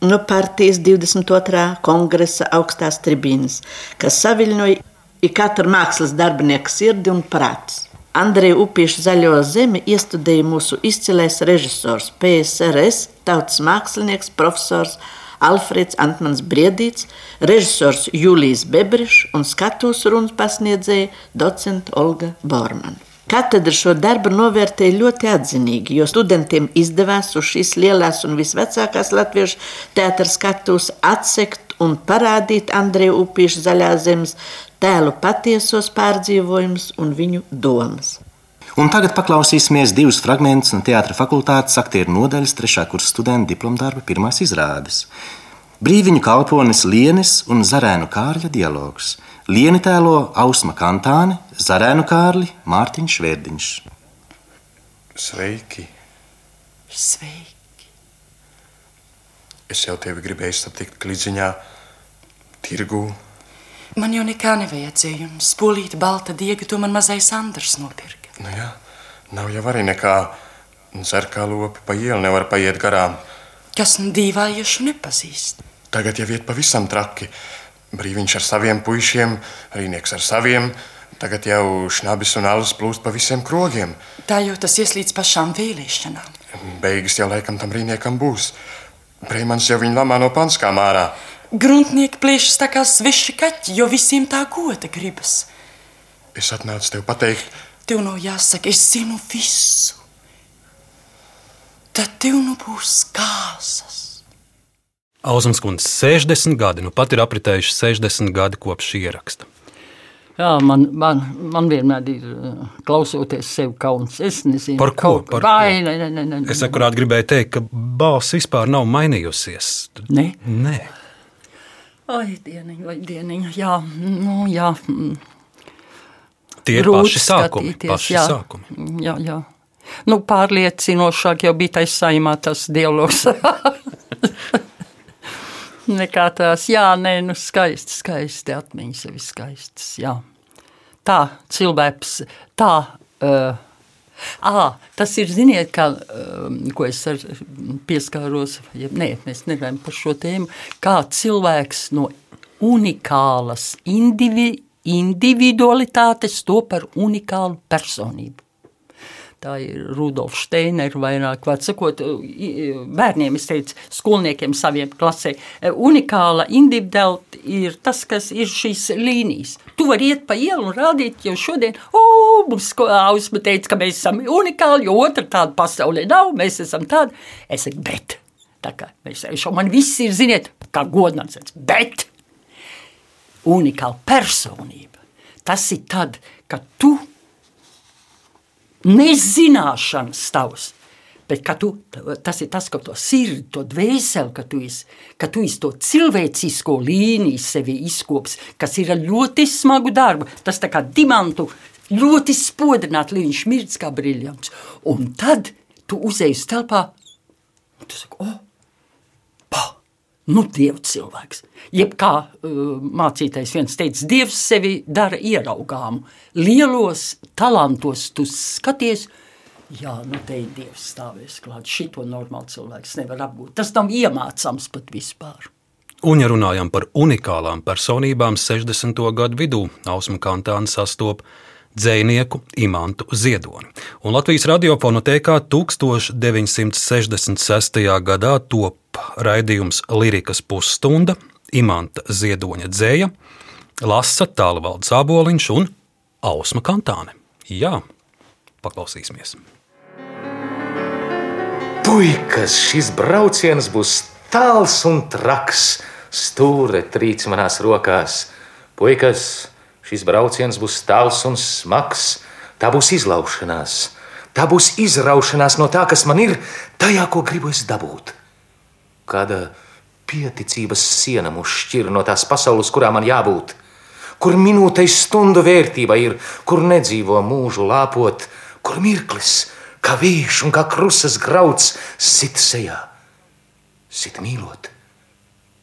no partijas 22. kongresa augstās tribīnes, kas saviļņoja katru mākslas darbinieku sirdi un prātus. Andreja Upīša Zaļo zemi iestudēja mūsu izcilais režisors, PSRS, tautas mākslinieks, profesors Alfreds Antmans Briedīts, režisors Julijas Bebrišs un skatuves runas pasniedzēja docenta Olga Bormana. Katedra šo darbu novērtēja ļoti atzinīgi, jo studentiem izdevās uz šīs lielās un visvecākās latviešu teātras skatuves atsekt un parādīt Andreju Upīšu zaļā zemes tēlu patiesos pārdzīvojumus un viņu domas. Un tagad paklausīsimies divus fragmentus no Teātras fakultātes aktieru nodaļas trešā kursa studentu diplomdarba pirmās izrādes. Brīviņu kalpones Lienes un Zarēnu Kārļa dialogs. Lieni tēlo Ausma Kantāne, Zarēnu Kārli Mārtiņš Švērdiņš. Sveiki! Sveiki! Es jau tevi gribēju satikt klidziņā, tirgū, Man jau nekā nevajadzēja, spolīta balta diega to man mazais Andrs nopirka. Nu jā, nav jau arī nekā. Cer kā lopi pa ielu nevar paiet garām. Kas nu dīvājiešu nepazīst? Tagad jau iet pavisam traki. Brīviņš ar saviem puišiem, rīnieks ar saviem. Tagad jau šnabis un alus plūst pa visiem krogiem. Tā jau tas ies līdz pašām vēlēšanām. Beigas jau laikam tam rīniekam būs. Breimans jau viņu lamā no panskām ārā. Gruntnieki plēšas tā kā sveši kaķi, jo visiem tā goda gribas. Es atnācu tev pateikt, Tev nav jāsaka, es zinu visu. Tad tev nu būs kāsas. Ausmas kundze, 60 gadi, nu pat ir apritējuši 60 gadi kopš šī ieraksta. Jā, man, man, man vienmēr ir uh, klausoties sev kauns. Es nezinu, Par ko? kaut- Par Vai, ko? ne, ne, ne, ne, Es akurāt gribēju teikt, ka balss vispār nav mainījusies. Ne? Nē. Ai, dieniņ, vai dieniņ, jā, nu, jā. mm, Tie ir grūti paši sākumi. Paši jā. sākumi. Jā, jā. Nu, pārliecinošāk jau bija tas saimā tas dialogs. Nekā tās, jā, nē, nu skaisti, skaisti, atmiņas sevi skaistas, jā. Tā, cilvēks, tā, uh, à, tas ir, ziniet, kā, ko es pieskāros, ja, nē, mēs nerunājam par šo tēmu, kā cilvēks no unikālas indivi, individualitātes to par unikālu personību. Tā ir Rudolf Steiners, vairāk vārds sakot, i- bērniem, es teicu, skolniekiem saviem klasē. Unikāla individualitāte ir tas, kas ir šīs līnijas. Tu vari iet pa ielu un rādīt, jo šodien, o, mums Ausma teica, ka mēs esam unikāli, jo otra tāda pasaulē nav, mēs esam tādi. Es saku, bet, tā kā mēs jau man viss ir, ziniet, kā godnācens, bet unikāla personība. Tas ir tad, kad tu nezināšanas tavs, bet tu, tas ir tas, ka to sirdi, to dvēseli, ka tu esi, ka tu esi to cilvēcisko līniju sevi izkops, kas ir ļoti smagu darbu. Tas tā kā dimantu ļoti spodrināt, lai viņš mirdz kā briljants. Un tad tu uzej uz telpā, un tu saki, oh, Nu, Dieva cilvēks. Jeb kā uh, mācītājs viens teica, Dievs sevi dara ieraugāmu. Lielos talantos tu skaties, jā, nu te ir Dievs stāvēs klāt. Šito normāli cilvēks nevar apgūt. Tas tam iemācāms pat vispār. Un, ja runājam par unikālām personībām, 60. gadu vidū Ausma Kantāna sastopa dzinieku Imantu Ziedoni. Un Latvijas radiofonotēkā 1966. gadā top raidījums Lirikas pusstunda, Imanta Ziedoņa dzēja, lasa Tālvalds Aboliņš un Ausma Kantāne. Jā, paklausīsimies! Puikas, šis brauciens būs tāls un traks. Stūre trīc manās rokās. Puikas, šis brauciens būs tāls un smags. Tā būs izlaušanās. Tā būs izraušanās no tā, kas man ir, tajā, ko gribu es dabūt. Kāda pieticības siena mūs šķir no tās pasaules, kurā man jābūt, kur minūtei stundu vērtība ir, kur nedzīvo mūžu lāpot, kur mirklis, kā vīš un kā krusas grauds, sit sejā, sit mīlot,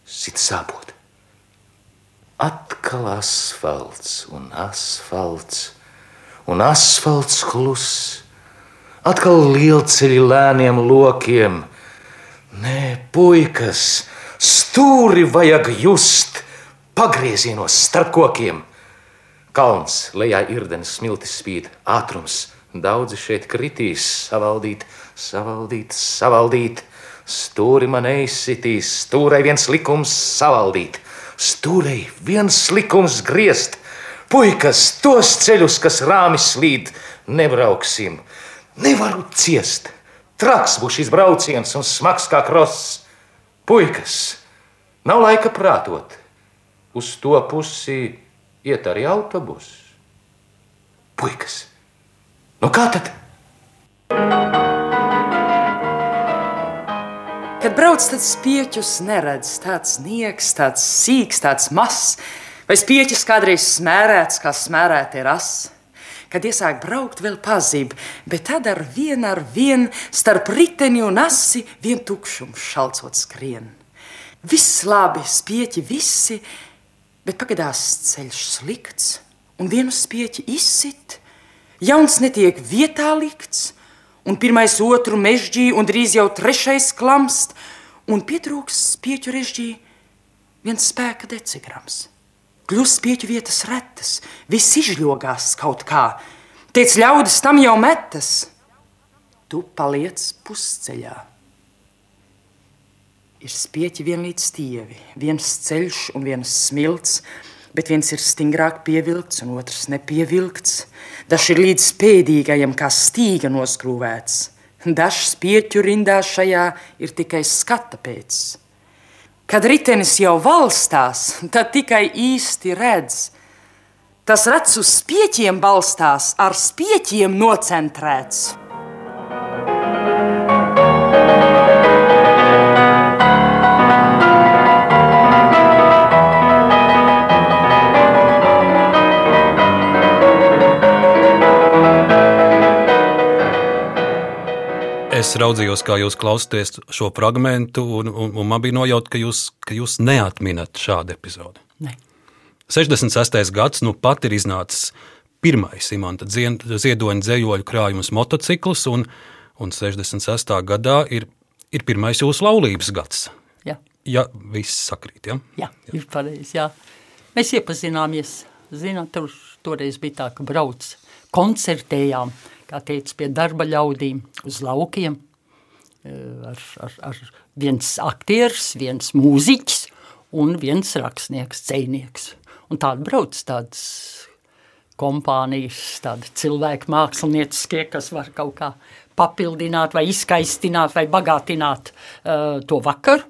sit sāpot. Atkal asfalts un asfalts, un asfalts kluss, atkal lielceļi lēniem lokiem Nē, puikas, stūri vajag just pagriezienos starp kokiem. Kalns, lejā irdenis smiltis spīd, ātrums. Daudzi šeit kritīs, savaldīt, savaldīt, savaldīt. Stūri man neizsitīs, stūrai viens likums savaldīt, stūrai viens likums griezt. Puikas, tos ceļus, kas rāmi slīd, nebrauksim, nevaru ciest. Traks būs šis brauciens un smags kā kross. Puikas, nav laika prātot. Uz to pusi iet arī autobus. Puikas, nu kā tad? Kad brauc, tad spieķus neredz. Tāds nieks, tāds sīks, tāds mazs, vai spieķis kādreiz smērēts, kā smērēta ir asa kad iesāk braukt, vēl pazīd, bet tad ar vienu ar vienu starp riteni un asi vien tukšums šalcot skrien. Viss labi, spieķi visi, bet pagadās ceļš slikts, un vienu spieķi izsit, jauns netiek vietā likts, un pirmais otru mežģī, un drīz jau trešais klamst, un pietrūks spieķu režģī viens spēka decigrams. Kļūst pieķu vietas retas, viss izļogās kaut kā. Tiec ļaudis tam jau metas. Tu paliec pusceļā. Ir spieķi vienlīdz stievi, viens ceļš un viens smilts, bet viens ir stingrāk pievilkts un otrs nepievilkts. Dažs ir līdz pēdīgajam, kā stīga noskrūvēts. Dažs spieķu rindā šajā ir tikai skata pēc. Kad ritenis jau valstās, tad tikai īsti redz. Tas rats uz spieķiem balstās, ar spieķiem nocentrēts. Es raudzījos, kā jūs klausāties šo fragment, un, un, un man bija nojauta, ka jūs, ka jūs neatminat šādu epizodi. Ne. 66. gads nu pat ir iznācis pirmais imanta ziedoņa dzējoļu krājums motocikls, un, un 66. gadā ir, ir pirmais jūsu laulības gads. Jā. Ja viss sakrīt, ja? Jā, ir pareizi, jā. Mēs iepazināmies, zināt, tur toreiz bija tā, ka brauc, koncertējām, kā teica, pie darba ļaudīm uz laukiem. Eh, ar, ar, ar viens aktieris, viens mūziķis un viens rakstnieks, dzēnieks. Un tāda brauc tādas kompānijas, tādi cilvēki, mākslinieci, kas var kaut kā papildināt, vai izskaistināt, vai bagātināt uh, to vakaru.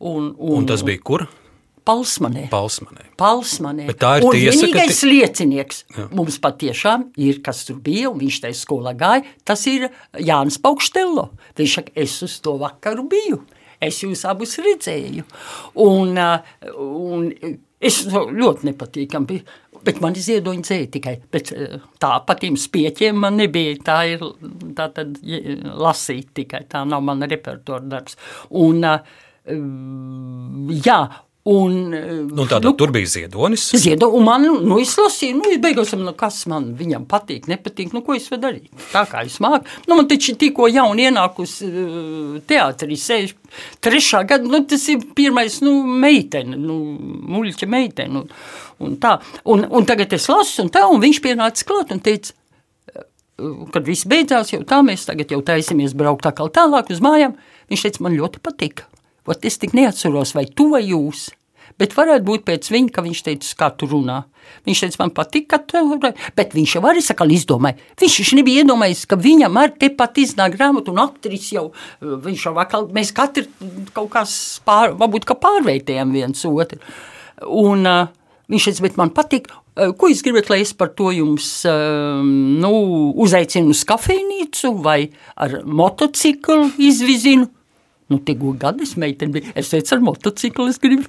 Un, un, un tas bija kur? Palsmanē. Palsmanē. Palsmanē. Bet tā ir un tiesa, ka vienīgais ti- liecinieks Jā. mums patiešām ir, kas tur bija, un viņš tajā skolā gāja, tas ir Jānis Paukštello. Viņš saka, es uz to vakaru biju. Es jūs abus redzēju. Un, un es ļoti nepatīkami biju. Bet man ir ziedoņa dzēja tikai. Bet tā par tiem spieķiem man nebija. Tā ir tā tad lasīt tikai. Tā nav mana repertuāra darbs. Un, jā, un... uh, Nu, tātad tur bija ziedonis. Ziedo, un man, nu, es lasīju, nu, beigās, nu, kas man viņam patīk, nepatīk, nu, ko es varu darīt. Tā kā es māku. Nu, man taču tikko jauni ienākusi uh, teātrī, sēž trešā gada, nu, tas ir pirmais, nu, meitene, nu, muļķa meitene, un, un tā. Un, un tagad es lasu, un tā, un viņš pienāca klāt un teica, uh, kad viss beidzās, jau tā mēs tagad jau taisamies braukt tā kā tālāk uz mājām, viņš teica, man ļoti patika. Ot, es tik neatceros, vai tu vai jūs. Bet varētu būt pēc viņa, ka viņš teica, kā tu runā. Viņš teica, man patīk, ka tu runā. Bet viņš jau arī sakal izdomāja. Viņš taču nebija iedomājies, ka viņam ar tepat iznāk grāmatu un aktris jau, viņš jau vakal, mēs katru kaut kā pār, varbūt, ka pārveitējam viens otru. Un uh, viņš teica, bet man patīk, ko jūs gribat, lai es par to jums um, nu, uzaicinu uz kafejnīcu vai ar motociklu izvizinu? Nu, tie gadi es meiteni bija. Es teicu, ar motociklu es gribu.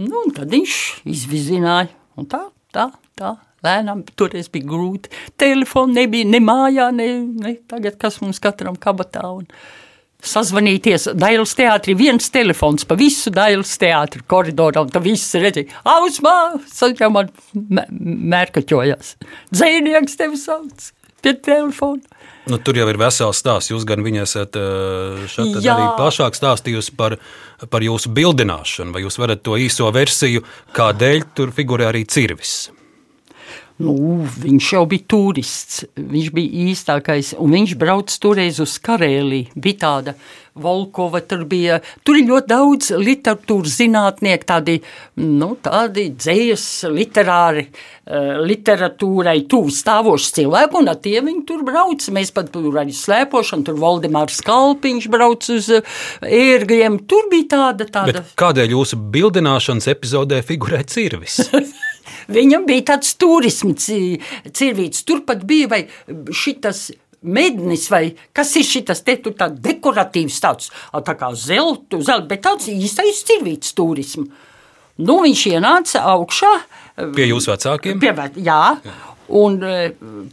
Nu, un tad viņš izvizināja. Un tā, tā, tā. Lēnām toreiz bija grūti. Telefona nebija ne mājā, ne, ne tagad, kas mums katram kabatā. Un sazvanīties Dailas teātrī, viens telefons pa visu Dailas teātri koridoru, un tad viss redzēja, ausmā, jau man mē- mērkaķojās. Dzēnieks tevi sauc pie telefona. Nu, tur jau ir vesels stāsts. Jūs gan viņai esat eh, šeit arī plašāk stāstījusi par, par jūsu bildināšanu, vai jūs varat to īso versiju, kādēļ tur figurē arī cirvis. Nu, viņš jau bija turists. Viņš bija īstākais. Un viņš brauca toreiz uz Karēliju. Bija tāda Volkova, tur bija. Tur ļoti daudz literatūras zinātnieku, tādi, nu, tādi dzējas, literāri, uh, literatūrai tuvu stāvoši cilvēki. Un ar tiem viņi tur brauc. Mēs pat tur arī slēpošanu, tur Valdemārs Kalpiņš brauc uz uh, ērgļiem. Tur bija tāda, tāda. Bet kādēļ jūsu bildināšanas epizodē figurē cirvis? Viņam bija tāds turisms, cirvīts. Turpat bija vai šitas mednis, vai kas ir šis te tur tāds dekoratīvs, tāds tā kā zelta, zelta, bet tāds īstais cirvīts turismu. Nu, viņš ienāca augšā. Pie jūsu vecākiem? Pie, jā, un e,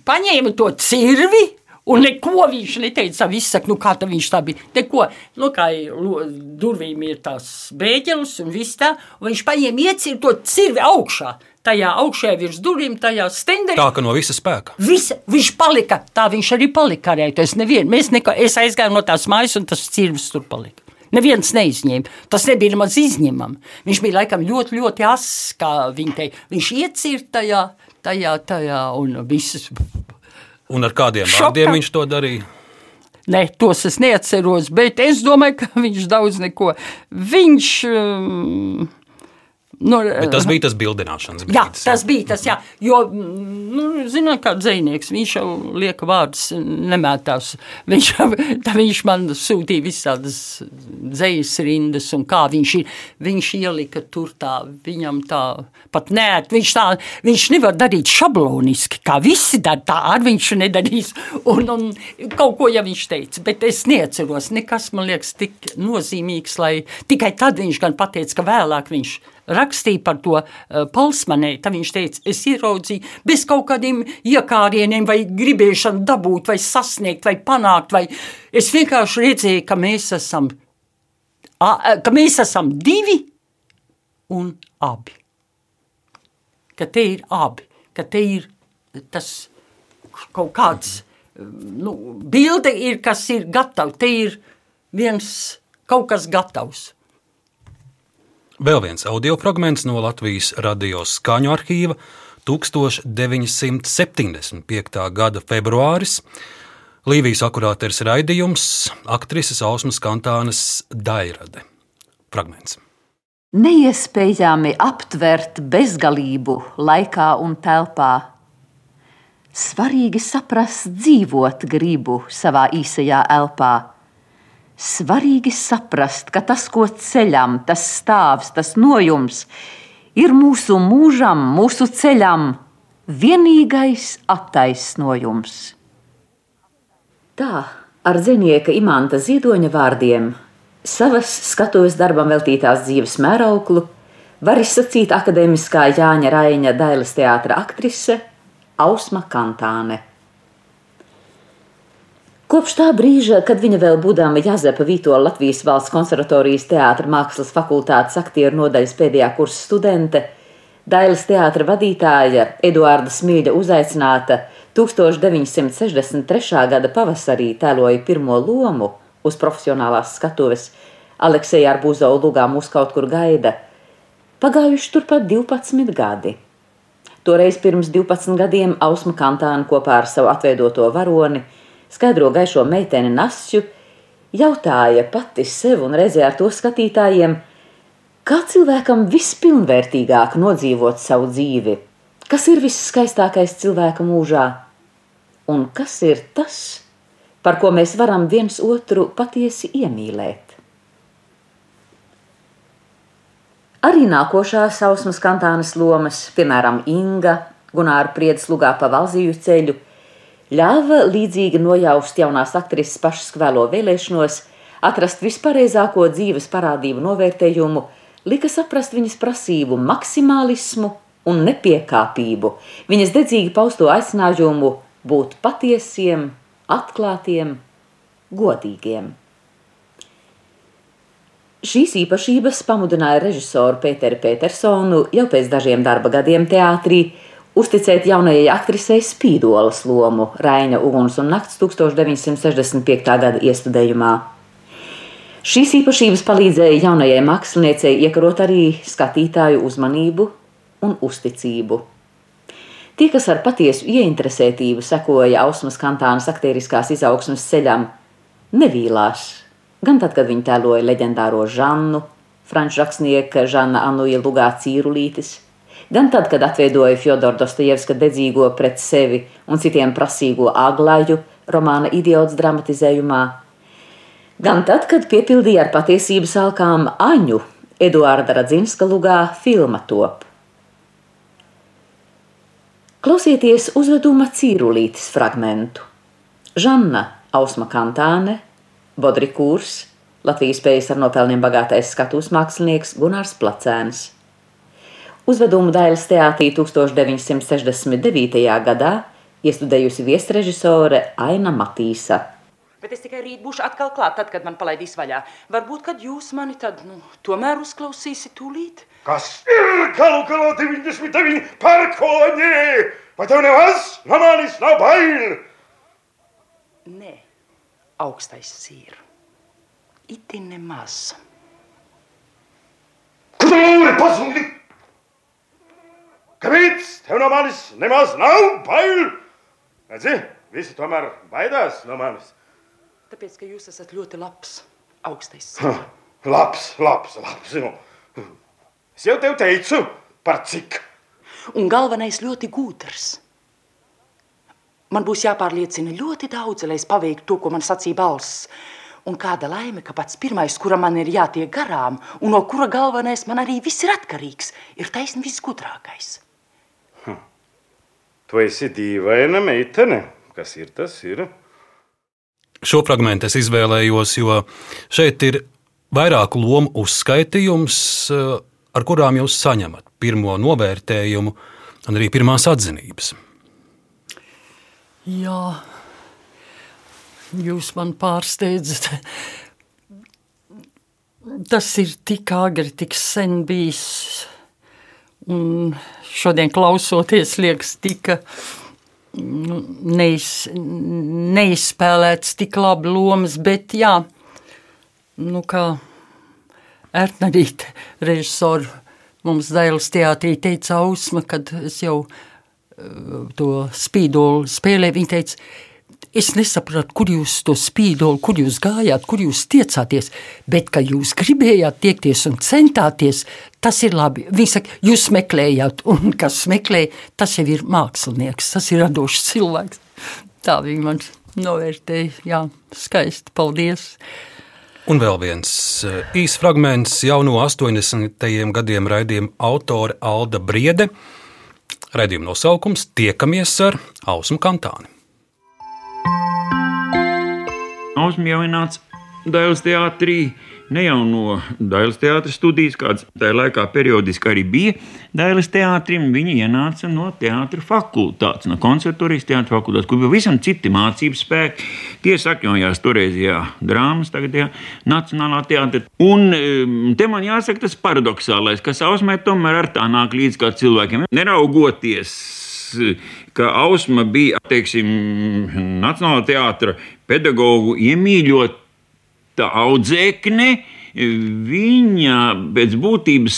paņēma to cirvi. Un neko viņš neteica. Viņš saka, nu kā tā viņš tā bija. Neko, nu kā durvīm ir tās bēģeles un viss tā. Un viņš paņēma iecīra to cirvi augšā. Tajā augšā virs durvīm, tajā stenderī. Tā ka no visa spēka. Visa, viņš palika, tā viņš arī palika karētos. Nevien, mēs neko, es aizgāju no tās mājas, un tas cirvis tur palika. Neviens neizņēma. Tas nebija nemaz izņemami. Viņš bija laikam ļoti, ļoti ass, kā viņi teica. Viņš iecirta tajā, tajā, tajā, un visas. Un ar kādiem Šokā. vārdiem viņš to darīja? Ne, tos es neatceros, bet es domāju, ka viņš daudz neko. Viņš. Um, nu, Bet tas bija tas bildināšanas Jā, brīdis. tas bija tas, jā. Jo, nu, zināt, kā dzinieks, viņš jau lieka vārdus nemētās. Viņš, tā viņš man sūtīja visādas dzējas rindas, un kā viņš, ir- viņš ielika tur tā, viņam tā, pat nē, viņš tā, viņš nevar darīt šabloniski, kā visi dara, tā arī viņš nedarīs, un, un kaut ko jau viņš teica, bet es neatceros, nekas man liekas tik nozīmīgs, lai tikai tad viņš gan pateica, ka vēlāk viņš rakstīja par to uh, Palsmanē, tad viņš teica, es ieraudzīju bez kaut kādiem iekārieniem vai gribēšanu dabūt vai sasniegt vai panākt, vai es vienkārši redzēju, ka mēs esam, a, ka mēs esam divi un abi. Ka te ir abi, ka te ir tas kaut kāds, nu, bilde ir, kas ir gatava, te ir viens kaut kas gatavs. Vēl viens audio fragments no Latvijas radio skaņu arhīva 1975. gada februāris. Līvijas akurāters raidījums aktrises Ausmas Kantānas Dairade. Fragments. Neiespējami aptvert bezgalību laikā un telpā. Svarīgi saprast dzīvot gribu savā īsajā elpā. Svarīgi saprast, ka tas, ko ceļam, tas stāvs, tas nojums, ir mūsu mūžam, mūsu ceļam vienīgais attaisnojums. Tā ar zinieka imanta ziedoņa vārdiem savas skatuves darbam veltītās dzīves mērauklu var izsacīt akadēmiskā Jāņa Raina Dailas teātra aktrise Ausma Kantāne. Kopš tā brīža, kad viņa vēl būdama Jāzepa Vītola Latvijas valsts konservatorijas teātra mākslas fakultātes aktieru nodaļas pēdējā kursa studente, Dailas teātra vadītāja Eduarda Smīļa uzaicināta 1963. gada pavasarī tēloja pirmo lomu uz profesionālās skatuves Aleksēja Arbūzo lugā mūs kaut kur gaida. Pagājuši turpat 12 gadi. Toreiz pirms 12 gadiem Ausma Kantāna kopā ar savu atveidoto varoni – skaidro gaišo meiteni Nasju, jautāja pati sev un reizē ar to skatītājiem, kā cilvēkam vispilnvērtīgāk nodzīvot savu dzīvi, kas ir viskaistākais cilvēka mūžā, un kas ir tas, par ko mēs varam viens otru patiesi iemīlēt. Arī nākošās sausmas kantānas lomas, piemēram, Inga, Gunāra Priedes lugā pa Valziju ceļu, ļāva līdzīgi nojaust jaunās aktrises pašas kvēlo vēlēšanos, atrast vispareizāko dzīves parādību novērtējumu, lika saprast viņas prasību maksimālismu un nepiekāpību, viņas dedzīgi pausto aicinājumu būt patiesiem, atklātiem, godīgiem. Šīs īpašības pamudināja režisoru Pēteru Petersonu jau pēc dažiem darba gadiem teātrī uzticēt jaunajai aktrisei Spīdolas lomu Raina Uguns un Nakts 1965. gada iestudējumā. Šīs īpašības palīdzēja jaunajai māksliniecei iekarot arī skatītāju uzmanību un uzticību. Tie, kas ar patiesu ieinteresētību sekoja Ausmas kantānas aktieriskās izaugsmas ceļam, nevīlās. Gan tad, kad viņa tēloja leģendāro Žannu, franču rakstnieka Žana Anuja Lugā Cīrulītis, gan tad, kad atveidoja Fjodora Dostojevska dedzīgo pret sevi un citiem prasīgo aglaju romāna idiots dramatizējumā, gan tad, kad piepildīja ar patiesības alkām Aņu Eduarda Radzinska lugā filma top. Klausieties uzveduma cīrulītes fragmentu. Žanna Ausma Kantāne, Bodrikūrs, Latvijas spējas ar nopelniem bagātais skatuves mākslinieks Gunārs Placēns. Uzvedumu Dailas teātrī 1969. gadā iestudējusi viesrežisore Aina Matīsa. Bet es tikai rīt būšu atkal klāt, tad, kad man palaidīs vaļā. Varbūt, kad jūs mani tad, nu, tomēr uzklausīsiet tūlīt. Kas ir galu galā 99 pērkoņi? Vai tev nemaz no manis nav bail? Nē, augstais sīr. Itin nemaz. Kur tu lūri pazūdi? Kāpēc tev no manis nemaz nav bail? Redzi, visi tomēr baidās no manis. Tāpēc, ka jūs esat ļoti labs, augstais. Ha, labs, labs, labs. Nu. Es jau tev teicu, par cik. Un galvenais ļoti gudrs. Man būs jāpārliecina ļoti daudz, lai es paveiktu to, ko man sacīja balss. Un kāda laime, ka pats pirmais, kuram man ir jātiek garām, un no kura galvenais man arī viss ir atkarīgs, ir taisnība visgudrākais. Tu esi dīvaina meitene. Kas ir tas? Ir? Šo fragment es izvēlējos, jo šeit ir vairāku lomu uzskaitījums, eh, ar kurām jūs saņemat pirmo novērtējumu un arī pirmās atzinības. Jā, jūs man pārsteidzat. Tas ir tik agri, tik sen bijis Un šodien klausoties, liekas, tika nu, neiz, neizspēlēts tik labi lomas, bet jā, nu kā Ertnarīte režisoru mums Dailas teātrī teica Ausma, kad es jau uh, to spīdolu spēlēju, viņa teica, Es nesapratu, kur jūs to spīdoli, kur jūs gājāt, kur jūs tiecāties, bet ka jūs gribējāt tiekties un centāties, tas ir labi. Viņi saka, jūs meklējāt, un kas meklē, tas jau ir mākslinieks, tas ir radošs cilvēks. Tā viņi man novērtēja, jā, skaisti, paldies. Un vēl viens eh, īsts fragments jau no 80. gadiem raidījuma autore Alda Briede. Raidījuma nosaukums - Tiekamies ar Ausmu Kantāni. Nācis Dailas teātrī ne jau no Dailas teātras studijas, kādas tajā laikā periodiski arī bija Dailas teātrim, viņi ienāca no teātra fakultātes, no konservatorijas teātra fakultātes, kur bija visam citi mācības spēki. Tie sakņojās toreizajā drāmas, tagadējā Nacionālā teātrī. Un um, te man jāsaka tas paradoxālais, kas ausmē tomēr ar tā nāk līdz kā cilvēkiem. Neraugoties ka Ausma bija teiksim, Nacionālā teātra pedagoģu iemīļot audzēkne, viņa pēc būtības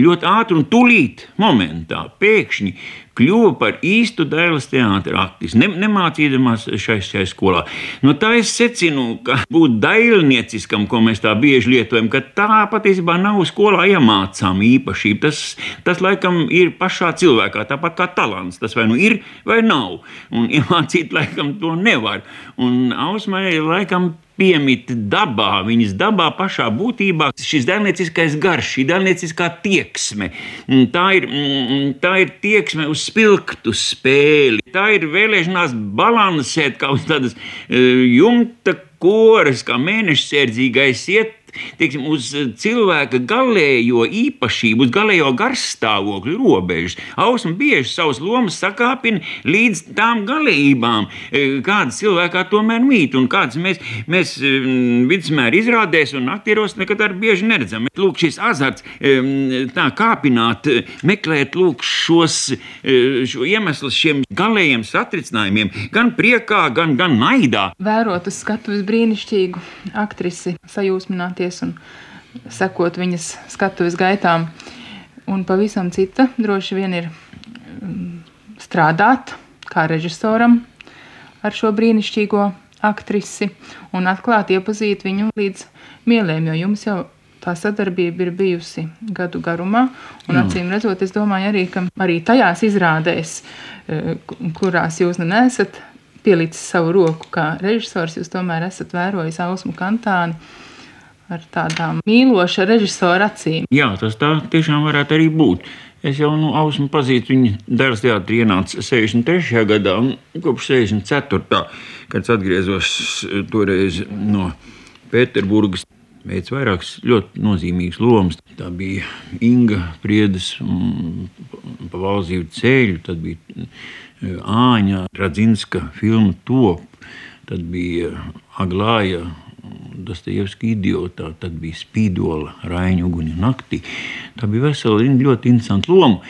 ļoti ātri un tūlīt, momentā, pēkšņi kļuva par īstu dēles teātris aktis, ne, nemācīdamās šai, šai skolā. No tā es secinu, ka būt dailnieciskam, ko mēs tā bieži lietojam, ka tā patiesībā nav skolā iemācāma īpašība. Tas, tas laikam ir pašā cilvēkā, tāpat kā talants. Tas vai nu ir, vai nav. Un iemācīt laikam to nevar. Un Ausmai laikam piemīt dabā, viņas dabā pašā būtībā šis dēlnieciskais garš, šī dēlnieciskā tieksme. Tā ir, tā ir tieksme uz spilgtu spēli, tā ir vēlēšanās balansēt kaut kādas uh, jumta koras, kā mēneša sērdzīgais iet teiksim, uz eh, cilvēka galējo īpašību, uz galējo garstāvokļu robežas. Ausma bieži savus lomas sakāpina līdz tām galējībām, eh, kādas cilvēkā tomēr mīt un kādas mēs, mēs mm, vidusmēra izrādēs un aktieros nekad ar bieži neredzam. Lūk, šis azarts tā kāpināt, meklēt lūk, šos eh, šo iemeslus šiem galējiem satricinājumiem, gan priekā, gan, gan naidā. Vērot uz skatuves brīnišķīgu aktrisi sajūsmināt skatīties un sekot viņas skatuves gaitām. Un pavisam cita droši vien ir mm, strādāt kā režisoram ar šo brīnišķīgo aktrisi un atklāt iepazīt viņu līdz mielēm, jo jums jau tā sadarbība ir bijusi gadu garumā. Un, mm. acīm redzot, es domāju, arī, ka arī tajās izrādēs, e, kurās jūs nu nesat pielicis savu roku kā režisors, jūs tomēr esat vērojis Ausmu Kantāni ar tādām mīloša režisora acīm. Jā, tas tā tiešām varētu arī būt. Es jau nu, ausmu pazīstu viņa dēls teātrī ienāca 63. gadā un kopš 64. kad es atgriezos toreiz no Pēterburgas. Veids vairākas ļoti nozīmīgas lomas. Tā bija Inga Priedes un Pavalzīva ceļu, tad bija e, Āņa Radzinska filma Top, tad bija Aglāja Dostojevska idiotā, tad bija spīdola, raiņa uguņa naktī. Tā bija vesela ļoti interesanta loma.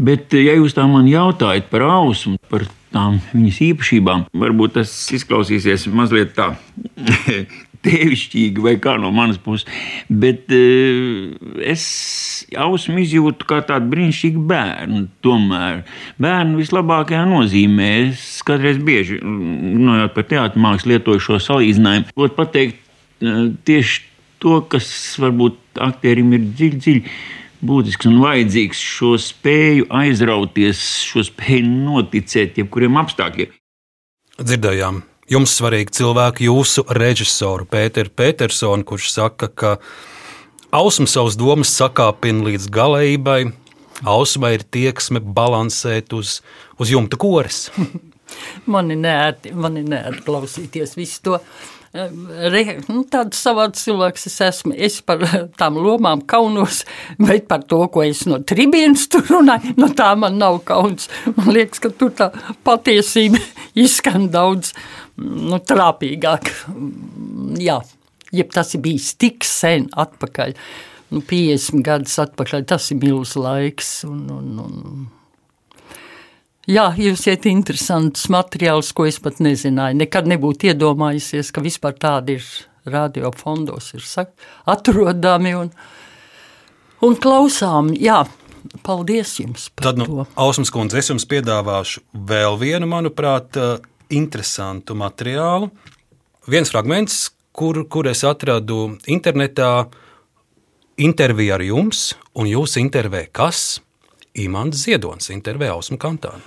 Bet, ja jūs tā man jautājat par ausmu, par tām viņas īpašībām, varbūt tas izklausīsies mazliet tā tevišķīgi vai kā no manas puses. Bet uh, es ausmu izjūtu kā tādu brīnišķīgu bērnu. Tomēr bērnu vislabākajā nozīmē. Es kādreiz bieži runājot par teātrus mākslu lietoju šo salīdzinājumu.Ot pateikt uh, tieši to, kas varbūt aktierim ir dziļi, dziļi būtisks un vajadzīgs šo spēju aizrauties, šo spēju noticēt jebkuriem apstākļiem. Dzirdējām jums svarīgi cilvēki, jūsu režisoru Pēteru Petersonu, kurš saka, ka ausma savas domas sakāpina līdz galējībai, ausmai ir tieksme balansēt uz, uz jumta koris. man ir neērti, man ir neērti klausīties visu to. Re, nu, tāds savāds cilvēks es esmu. Es par tām lomām kaunos, bet par to, ko es no tribīnas tur runāju, no tā man nav kauns. Man liekas, ka tur tā patiesība izskan daudz nu, trāpīgāk. Jā, jeb tas ir bijis tik sen atpakaļ, nu, 50 gadus atpakaļ, tas ir milz laiks. Un, un, un. Jā, jūs esat interesants materiāls, ko es pat nezināju. Nekad nebūtu iedomājusies, ka vispār tādi ir radiofondos, ir atrodami un, un klausām. Jā, paldies jums par Tad, nu, to. Ausmas kundze, es jums piedāvāšu vēl vienu, manuprāt, interesantu materiālu. Viens fragments, kur, kur es atradu internetā, intervija ar jums, un jūs intervē kas? Imants Ziedonis intervē Ausmu Kantānu.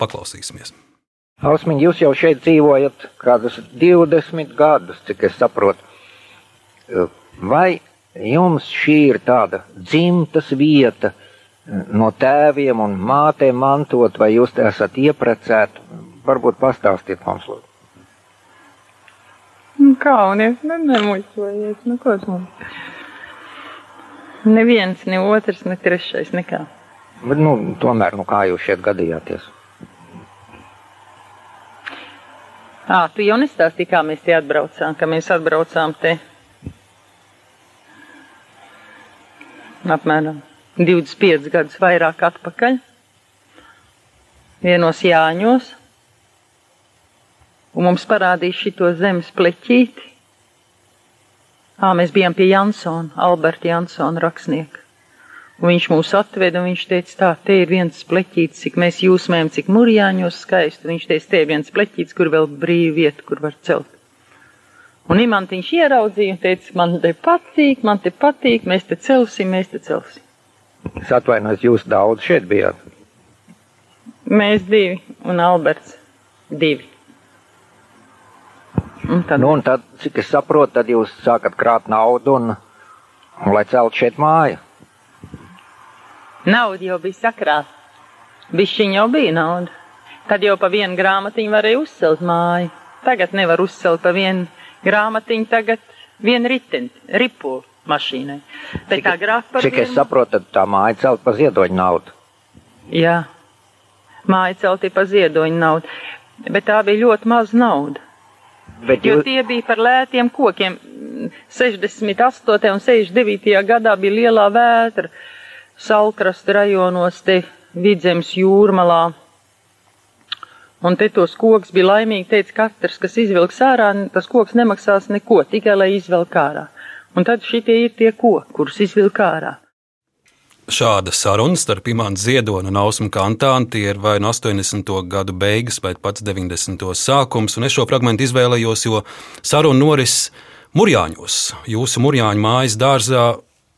Paklausīsimies! Ausmiņ, jūs jau šeit dzīvojat kādus 20 gadus, cik es saprotu. vai jums šī ir tāda dzimtas vieta, no tēviem un mātēm mantot, vai jūs esat ieprecēti? Varbūt pastāstiet mums, lūdzu. Nu, kaunies, ne, nemuļķojies, nu ko tu mums? Neviens, ne otrs, ne trešais, nekā. Bet, nu, tomēr, nu, kā jūs šeit gadījāties? Ā, tu jau nestāstīji, kā mēs te atbraucām, ka mēs atbraucām te apmēram 25 gadus vairāk atpakaļ, vienos Jāņos, un mums parādīja šito zemes pleķīti. Ā, mēs bijām pie Jansona, Alberta Jansona rakstnieka. Un viņš mūs atveda un viņš teica, tā, te ir viens pleķītis, cik mēs jūsmējam, cik murjāņos skaisti. Viņš teica, te ir viens pleķītis, kur vēl brīva vieta, kur var celt. Un imantiņš ieraudzīja un teica, man te patīk, man te patīk, mēs te celsim, mēs te celsim. Es atvainojos, jūs daudz šeit bijāt. Mēs divi un Alberts divi. Un tad, nu, un tad cik es saprotu, tad jūs sākat krāt naudu un, un lai celt šeit māju. Nauda jau bija sakrāta. Bišķiņ jau bija nauda. Tad jau pa vienu grāmatiņu varēja uzcelt māju. Tagad nevar uzcelt pa vienu grāmatiņu, tagad vienu riteni, ripuli mašīnai. Bet Cik, tā grāfa par cik es vienu. saprotu, tad tā māja celt pa ziedoņu naudu. Jā, māja celti pa ziedoņu naudu. Bet tā bija ļoti maz nauda. Bet Jo jūs, tie bija par lētiem kokiem. 68. un 69. gadā bija lielā vētra salkrasta rajonos, te vidzemes jūrmalā. Un te tos koks bija laimīgi, teica katrs, kas izvilks ārā, tas koks nemaksās neko, tikai lai izvelk ārā. Un tad šitie ir tie koki, kurus izvilk ārā. Šāda saruna starp Imants Ziedonu un Ausmu Kantānu tie ir vai no 80. gadu beigas, vai pats 90. sākums, un es šo fragment izvēlējos, jo saruna noris Murjāņos, jūsu Murjāņu mājas dārzā,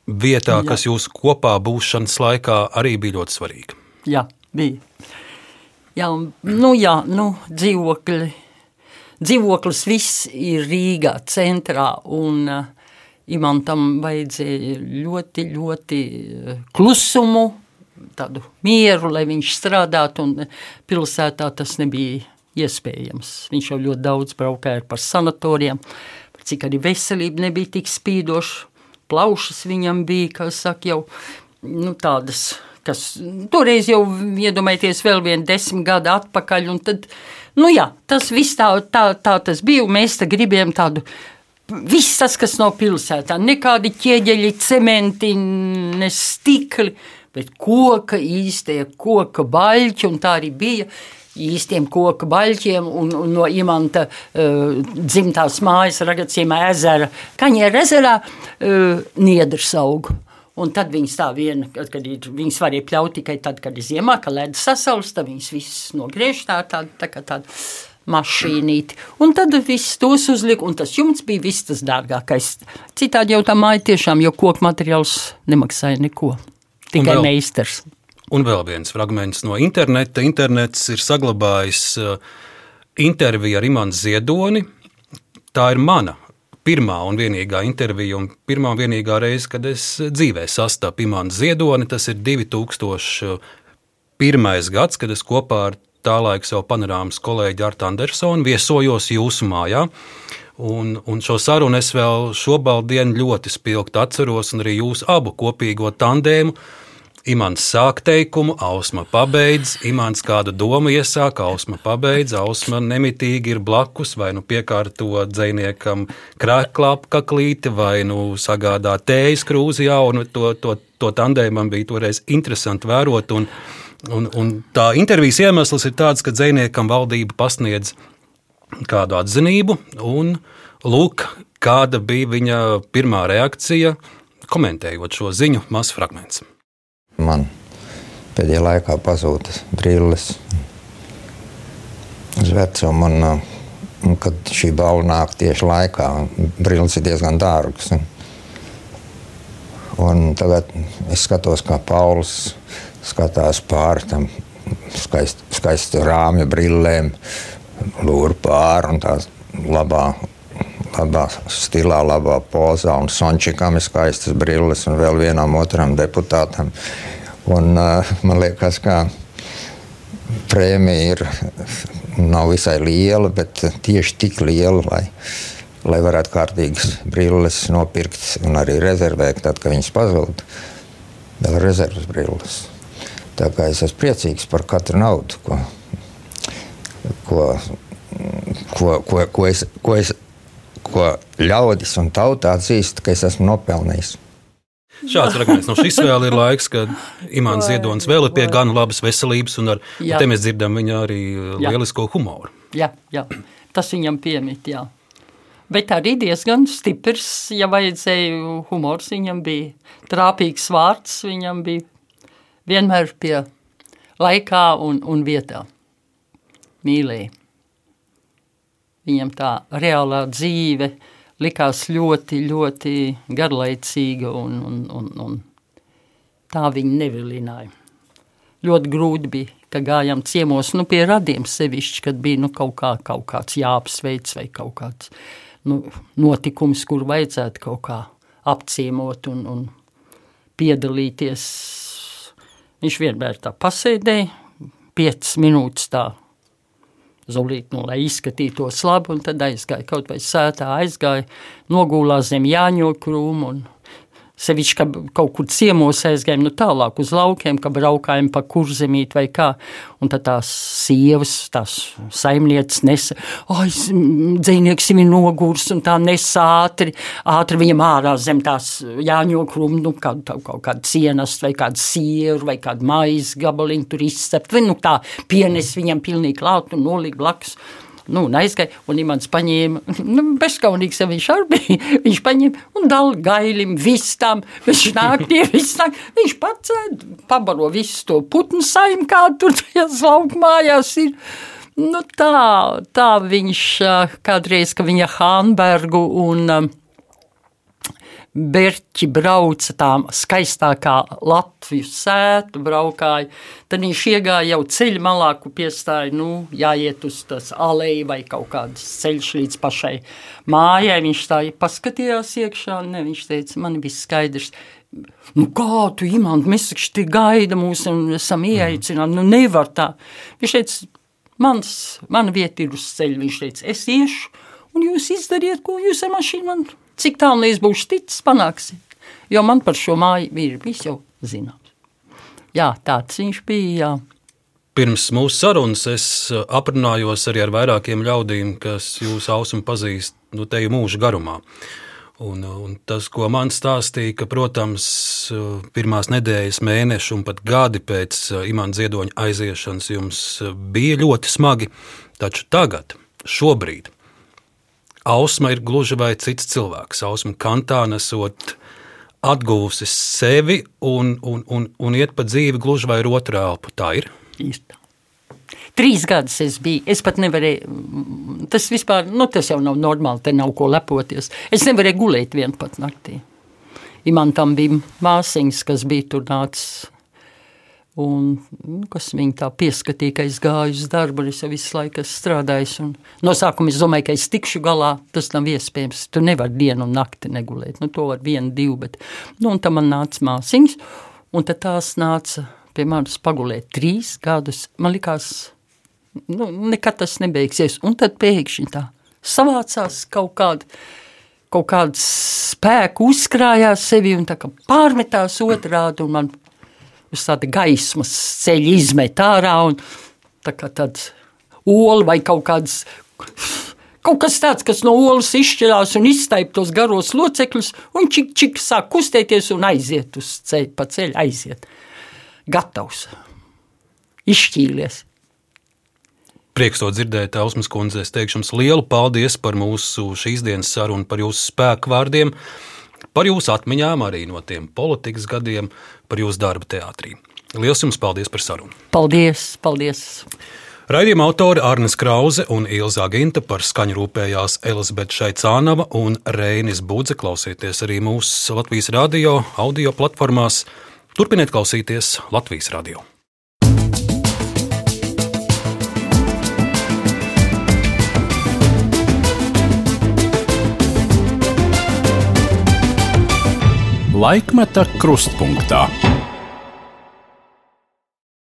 vietā, Jā. kas jūsu kopā būšanas laikā arī bija ļoti svarīga. Jā, bija. Jā, nu, jā, nu, dzīvokļi. Dzīvoklis viss ir Rīgā, centrā. Un uh, Imantam vajadzēja ļoti, ļoti eh, klusumu, tādu mieru, lai viņš strādātu. Un pilsētā tas nebija iespējams. Viņš jau ļoti daudz braukāja par sanatorijiem, cik arī veselība nebija tik spīdoša. Plaušas viņam bija, kā saka, jau nu, tādas kas toreiz jau iedomājieties vēl vienu desmit gadu atpakaļ. un Tad, nu jā, tas viss tā, tā, tā tas bija. un Mēs te gribējām tādu. Viss tas, kas nav pilsētā, nekādi ķieģeļi, cementi, ne stikli, bet koka īstie, koka baļķi, un tā arī bija īstiem koku baļķiem un, un no imanta uh, dzimtās mājas ragacījumā ezera, Kaņēra ezerā uh, niedrs augu. Un tad viņas tā viena, kad, ir, viņas var iepļaut tikai tad, kad ir ziemā, kad ledus sasals, tad viņas visas nogriež tā, tā, tā kā tāda mašīnīti. Un tad viss tos uzlika, un tas jumts bija viss tas dārgākais. Citādi jau tā māja tiešām, jo koku materiāls nemaksāja neko. Tikai vēl- meistars. Un vēl viens fragments no interneta. Internets ir saglabājis uh, interviju ar Imants Ziedoni. Tā ir mana pirmā un vienīgā intervija, un pirmā un vienīgā reize, kad es dzīvē sastapu Imants Ziedoni. Tas ir 2001. gads, kad es kopā ar tā laika savu panorāmas kolēģi Artu Andersonu viesojos jūsu mājā. Un, un šo sarunu es vēl šobrīd ļoti spilgti atceros, un arī jūsu abu kopīgo tandēmu. Imants sāk teikumu, Ausma pabeidz, Imants kādu domu iesāk, Ausma pabeidz, Ausma nemitīgi ir blakus, vai nu piekārto dziniekam krāklāpkaklīti, vai nu sagādā tējas krūzijā, un to, to, to tandēmu man bija toreiz interesanti vērot. Un, un, un tā intervijas iemesls ir tāds, ka dziniekam valdība pasniedz kādu atzinību, un lūk, kāda bija viņa pirmā reakcija, komentējot šo ziņu, mazs fragments. Man pēdējā laikā pazūda brilles uz vecumu, un, uh, un kad šī balva nāk tieši laikā, brilles ir diezgan dārgas. Un, un tagad es skatos, kā Pauls skatās pāri tam skaist, skaistu rāmju brillēm, lūr pāri un tās labā tādā stilā, labā pozā, un Sončikam ir skaistas brilles, un vēl vienam otram deputātam. Un, uh, man liekas, ka prēmija ir, nav visai liela, bet tieši tik liela, lai, lai varētu kārtīgas brilles nopirkt un arī rezervēt, tad, kad viņas pazūd. Vēl rezerves brilles. Tā kā es esmu priecīgs par katru naudu, ko, ko, ko, ko, ko, es, ko, es, ko ļaudis un tauta atzīst, ka es esmu nopelnījis. Šāds fragments no šīs vēl ir laiks, kad Imants Ziedonis vēl ir pie gan labas veselības, un ar Jā. te mēs dzirdam viņa arī Jā. lielisko humoru. Jā, jā, tas viņam piemīt. Jā. Bet arī diezgan stiprs, ja vajadzēja humors. Viņam bija trāpīgs vārds, viņam bija vienmēr pie laikā un, un vietā. Mīlēja. Viņam tā reālā dzīve likās ļoti, ļoti garlaicīga un, un, un, un tā viņa nevilināja. Ļoti grūti bija, ka gājām ciemos, nu, pie radiem sevišķi, kad bija nu, kaut, kā, kaut kāds jāapsveic vai kaut kāds nu, notikums, kur vajadzētu kaut kā apciemot un, un piedalīties. Viņš vienmēr tā pasēdēja, piecas minūtes tā Zulīt, nu, lai izskatītos labi, un tad aizgāja kaut vai sētā, aizgāja, nogulās zem Jāņo krūmu, un sevišķi, ka kaut kur ciemos aizgājām, nu tālāk uz laukiem, ka braukājam pa kurzemīt vai kā, un tad tās sievas, tās saimnieces nesa, ai, dzēnieks ir nogurs, un tā nesa ātri, ātri viņam ārā zem tās Jāņo krūmu, nu, kādu, tā, kaut kādu cienast, vai kādu sieru, vai kādu maizi gabaliņu tur izcept, vai nu tā pienes viņam pilnīgi klāt un nolikt blakus. Nu, un aizgāja, un Imants paņēma, nu, bezskaunīgs jau viņš arī bija, viņš paņēma un dala gailim, vistām, viņš nāk tie viss nāk, viņš pats pabaro visu to putnu saim, kā tur tajās laukmājās ir. Nu, tā, tā viņš kādreiz, ka viņa Hānbergu un Berķi brauca tā skaistākā Latvijas sētu, braukāja. Tad viņš iegāja jau ceļa malā, kur piestāja, nu, jāiet uz tas aleju vai kaut kāds ceļš līdz pašai mājai. Viņš tā paskatījās iekšā, ne, viņš teica, man viss skaidrs. Nu, kā tu imanti, mēs taču te gaida mūs un esam ieaicināti, nu nevar tā. Viņš teica, mans, mana vieta ir uz ceļa, viņš teica, es iešu, un jūs izdariet, ko jūs ar mašīnu man Cik tālu es būšu ticis, panāksiet. Jo man par šo māju ir viss jau zināms. Jā, tāds viņš bija. Jā. Pirms mūsu sarunas es uh, aprunājos arī ar vairākiem ļaudīm, kas jūs ausmu pazīst nu, te jau mūža garumā. Un, uh, un tas, ko man stāstīja, ka, protams, uh, pirmās nedēļas, mēneši un pat gadi pēc imanta ziedoņa aiziešanas jums bija ļoti smagi, taču tagad, šobrīd, Ausma ir gluži vai cits cilvēks. Ausma kantā nesot atguvusi sevi un, un, un, un iet pa dzīvi gluži vai ar otru elpu. Tā ir. Īsti. Trīs gadus es biju. Es pat nevarēju. Tas vispār, nu, tas jau nav normāli. Te nav ko lepoties. Es nevarēju gulēt vienu pat naktī. Imantam bija māsiņas, kas bija tur nācis Un, nu, kas viņa tā pieskatīja, ka es gāju uz darbu, un es jau visu laiku strādāju. No sākuma es domāju, ka es tikšu galā. Tas nav iespējams. Tu nevari dienu un nakti negulēt. Nu, to var vienu, divu. Bet, nu, un tam man nāca māsiņas, un tās nāca pie manis pagulēt trīs gadus. Man likās, nu, nekad tas nebeigsies. Un tad pēkšņi tā savācās kaut kāda. Kaut kāda spēka uzkrājās sevi un pārmetās otrādi. Man uz tāda gaismas ceļa izmet ārā un tā kā tāds olu vai kaut kāds. Kaut kas tāds, kas no olas izšķirās un izstaipa tos garos locekļus, un čik, čik sāk kustēties un aiziet uz ceļa, pa ceļu aiziet. Gatavs. Izšķīlies. Prieks to dzirdēt, Ausmas kundze. Es teikšu jums lielu paldies par mūsu šīs dienas sarunu, par jūsu spēku vārdiem par jūsu atmiņām, arī no tiem politikas gadiem, par jūsu darbu teātrī. Lielas jums paldies par sarunu! Paldies! paldies. Raidījuma autori Arnis Krause un Ilza Ginta par skaņu rūpējās Elizabete Šaicānava un Reinis Budze. Klausieties arī mūsu Latvijas radio audio platformās. Turpiniet klausīties Latvijas radio. Laikmeta krustpunktā.